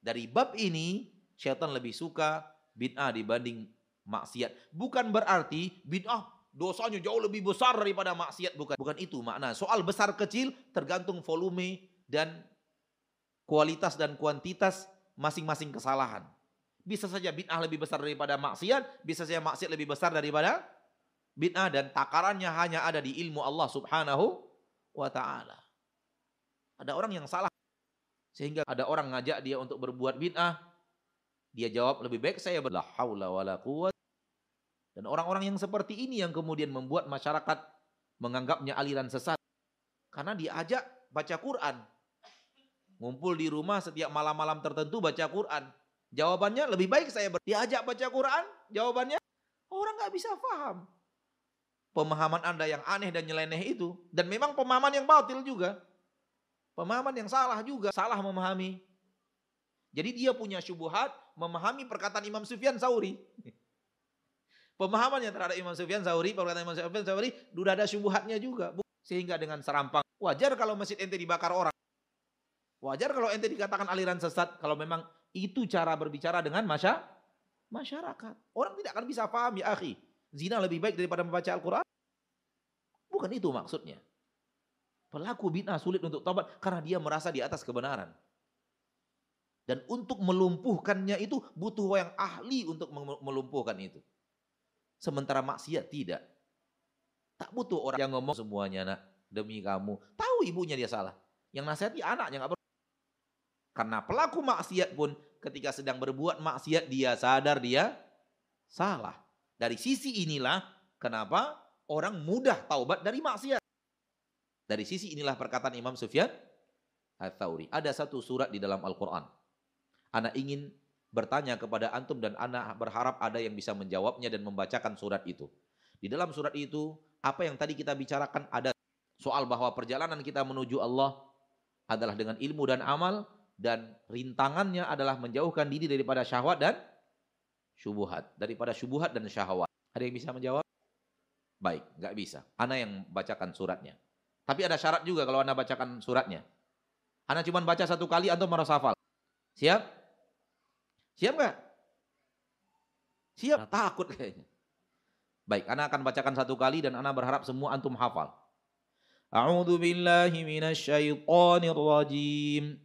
Dari bab ini, syaitan lebih suka bid'ah dibanding maksiat. Bukan berarti bid'ah dosanya jauh lebih besar daripada maksiat. Bukan, bukan itu makna. Soal besar kecil tergantung volume dan kualitas dan kuantitas masing-masing kesalahan. Bisa saja bid'ah lebih besar daripada maksiat, bisa saja maksiat lebih besar daripada bid'ah dan takarannya hanya ada di ilmu Allah Subhanahu wa taala. Ada orang yang salah sehingga ada orang ngajak dia untuk berbuat bid'ah. Dia jawab lebih baik saya berla haula wala. Dan orang-orang yang seperti ini yang kemudian membuat masyarakat menganggapnya aliran sesat. Karena diajak baca Quran. Ngumpul di rumah setiap malam-malam tertentu baca Quran. Jawabannya lebih baik saya ber diajak baca Quran. Jawabannya orang nggak bisa paham. Pemahaman Anda yang aneh dan nyeleneh itu. Dan memang pemahaman yang batil juga. Pemahaman yang salah juga, salah memahami. Jadi dia punya syubuhat memahami perkataan Imam Sufyan Sauri. Pemahamannya terhadap Imam Sufyan Sauri, perkataan Imam Sufyan Sauri, sudah ada syubuhatnya juga. Sehingga dengan serampang, wajar kalau masjid ente dibakar orang. Wajar kalau ente dikatakan aliran sesat, kalau memang itu cara berbicara dengan masya, masyarakat. Orang tidak akan bisa paham ya akhi. Zina lebih baik daripada membaca Al-Quran. Bukan itu maksudnya. Pelaku bid'ah sulit untuk tobat karena dia merasa di atas kebenaran. Dan untuk melumpuhkannya itu butuh yang ahli untuk melumpuhkan itu. Sementara maksiat tidak. Tak butuh orang yang ngomong semuanya nak demi kamu. Tahu ibunya dia salah. Yang nasihati anaknya nggak perlu. Karena pelaku maksiat pun ketika sedang berbuat maksiat dia sadar dia salah. Dari sisi inilah kenapa orang mudah taubat dari maksiat. Dari sisi inilah perkataan Imam Sufyan. Ada satu surat di dalam Al-Quran. Anak ingin bertanya kepada antum dan anak berharap ada yang bisa menjawabnya dan membacakan surat itu. Di dalam surat itu, apa yang tadi kita bicarakan ada soal bahwa perjalanan kita menuju Allah adalah dengan ilmu dan amal dan rintangannya adalah menjauhkan diri daripada syahwat dan syubuhat. Daripada syubuhat dan syahwat. Ada yang bisa menjawab? Baik, nggak bisa. Anak yang bacakan suratnya. Tapi ada syarat juga kalau Anda bacakan suratnya. Anda cuma baca satu kali atau merasa hafal. Siap? Siap nggak? Siap. Takut kayaknya. Baik, Anda akan bacakan satu kali dan Anda berharap semua antum hafal. A'udzu billahi minasyaitonir rajim.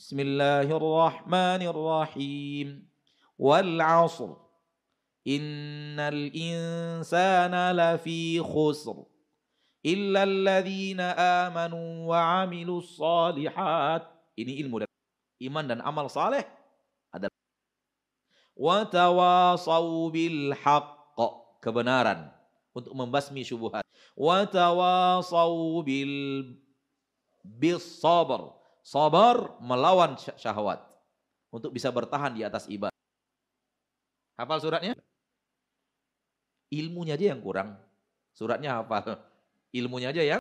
Bismillahirrahmanirrahim. Wal 'asr. Innal insana lafi khusr illa alladhina amanu wa amilus salihat. Ini ilmu dan iman dan amal saleh adalah wa tawasau bil kebenaran untuk membasmi syubhat. Wa tawasau bil bis sabar, sabar melawan syahwat untuk bisa bertahan di atas ibadah. Hafal suratnya? Ilmunya aja yang kurang. Suratnya hafal. Ilmunya aja ya.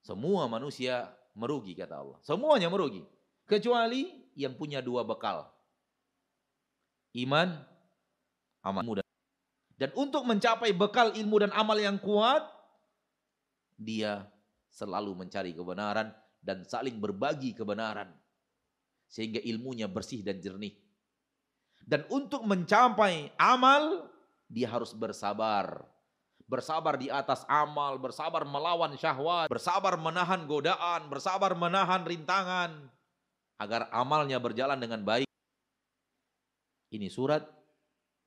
Semua manusia merugi kata Allah. Semuanya merugi. Kecuali yang punya dua bekal. Iman, amal muda. Dan untuk mencapai bekal ilmu dan amal yang kuat, dia selalu mencari kebenaran dan saling berbagi kebenaran. Sehingga ilmunya bersih dan jernih. Dan untuk mencapai amal, dia harus bersabar bersabar di atas amal, bersabar melawan syahwat, bersabar menahan godaan, bersabar menahan rintangan agar amalnya berjalan dengan baik. Ini surat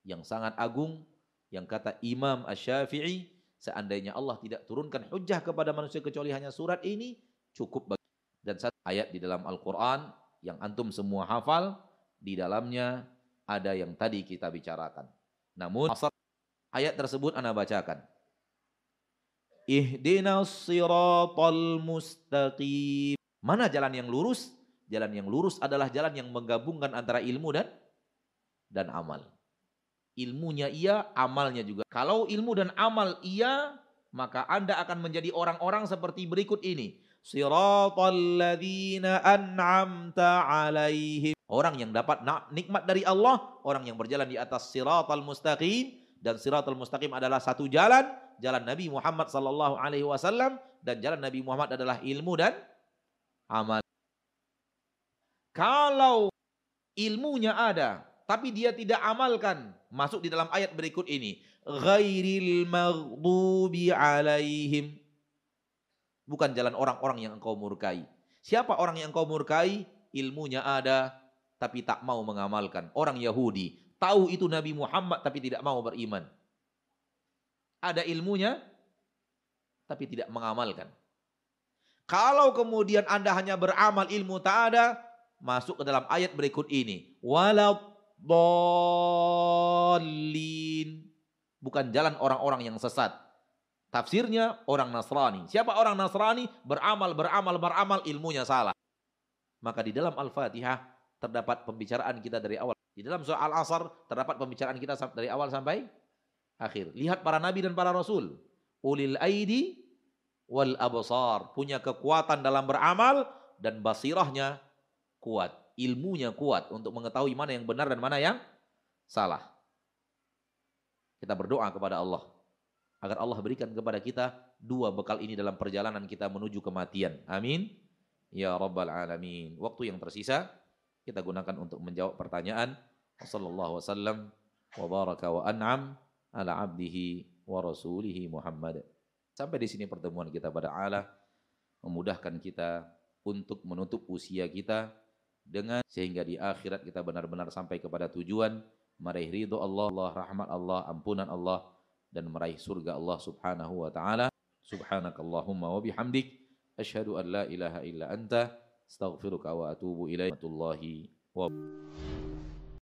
yang sangat agung yang kata Imam Asy-Syafi'i seandainya Allah tidak turunkan hujah kepada manusia kecuali hanya surat ini cukup bagi dan satu ayat di dalam Al-Qur'an yang antum semua hafal di dalamnya ada yang tadi kita bicarakan. Namun ayat tersebut Anda bacakan. Ihdinas siratal mustaqim. Mana jalan yang lurus? Jalan yang lurus adalah jalan yang menggabungkan antara ilmu dan dan amal. Ilmunya iya, amalnya juga. Kalau ilmu dan amal iya, maka Anda akan menjadi orang-orang seperti berikut ini. An'amta alaihim. Orang yang dapat nikmat dari Allah, orang yang berjalan di atas siratal mustaqim dan siratal mustaqim adalah satu jalan, jalan Nabi Muhammad sallallahu alaihi wasallam dan jalan Nabi Muhammad adalah ilmu dan amal. Kalau ilmunya ada, tapi dia tidak amalkan, masuk di dalam ayat berikut ini. Ghairil maghdubi alaihim bukan jalan orang-orang yang engkau murkai. Siapa orang yang engkau murkai? Ilmunya ada, tapi tak mau mengamalkan. Orang Yahudi tahu itu Nabi Muhammad, tapi tidak mau beriman. Ada ilmunya, tapi tidak mengamalkan. Kalau kemudian Anda hanya beramal ilmu tak ada, masuk ke dalam ayat berikut ini. Waladhalin. Bukan jalan orang-orang yang sesat Tafsirnya orang Nasrani. Siapa orang Nasrani? Beramal, beramal, beramal, ilmunya salah. Maka di dalam Al-Fatihah terdapat pembicaraan kita dari awal. Di dalam surah Al-Asr terdapat pembicaraan kita dari awal sampai akhir. Lihat para nabi dan para rasul. Ulil aidi wal absar. Punya kekuatan dalam beramal dan basirahnya kuat. Ilmunya kuat untuk mengetahui mana yang benar dan mana yang salah. Kita berdoa kepada Allah agar Allah berikan kepada kita dua bekal ini dalam perjalanan kita menuju kematian. Amin. Ya Rabbal Alamin. Waktu yang tersisa kita gunakan untuk menjawab pertanyaan. Wassallallahu wasallam wa baraka wa an'am ala abdihi wa rasulihi Muhammad. Sampai di sini pertemuan kita pada Allah memudahkan kita untuk menutup usia kita dengan sehingga di akhirat kita benar-benar sampai kepada tujuan meraih ridho Allah, Allah rahmat Allah, ampunan Allah dan meraih surga Allah Subhanahu wa taala. Subhanakallahumma wa bihamdik asyhadu an la ilaha illa anta astaghfiruka wa atubu ilaika. wa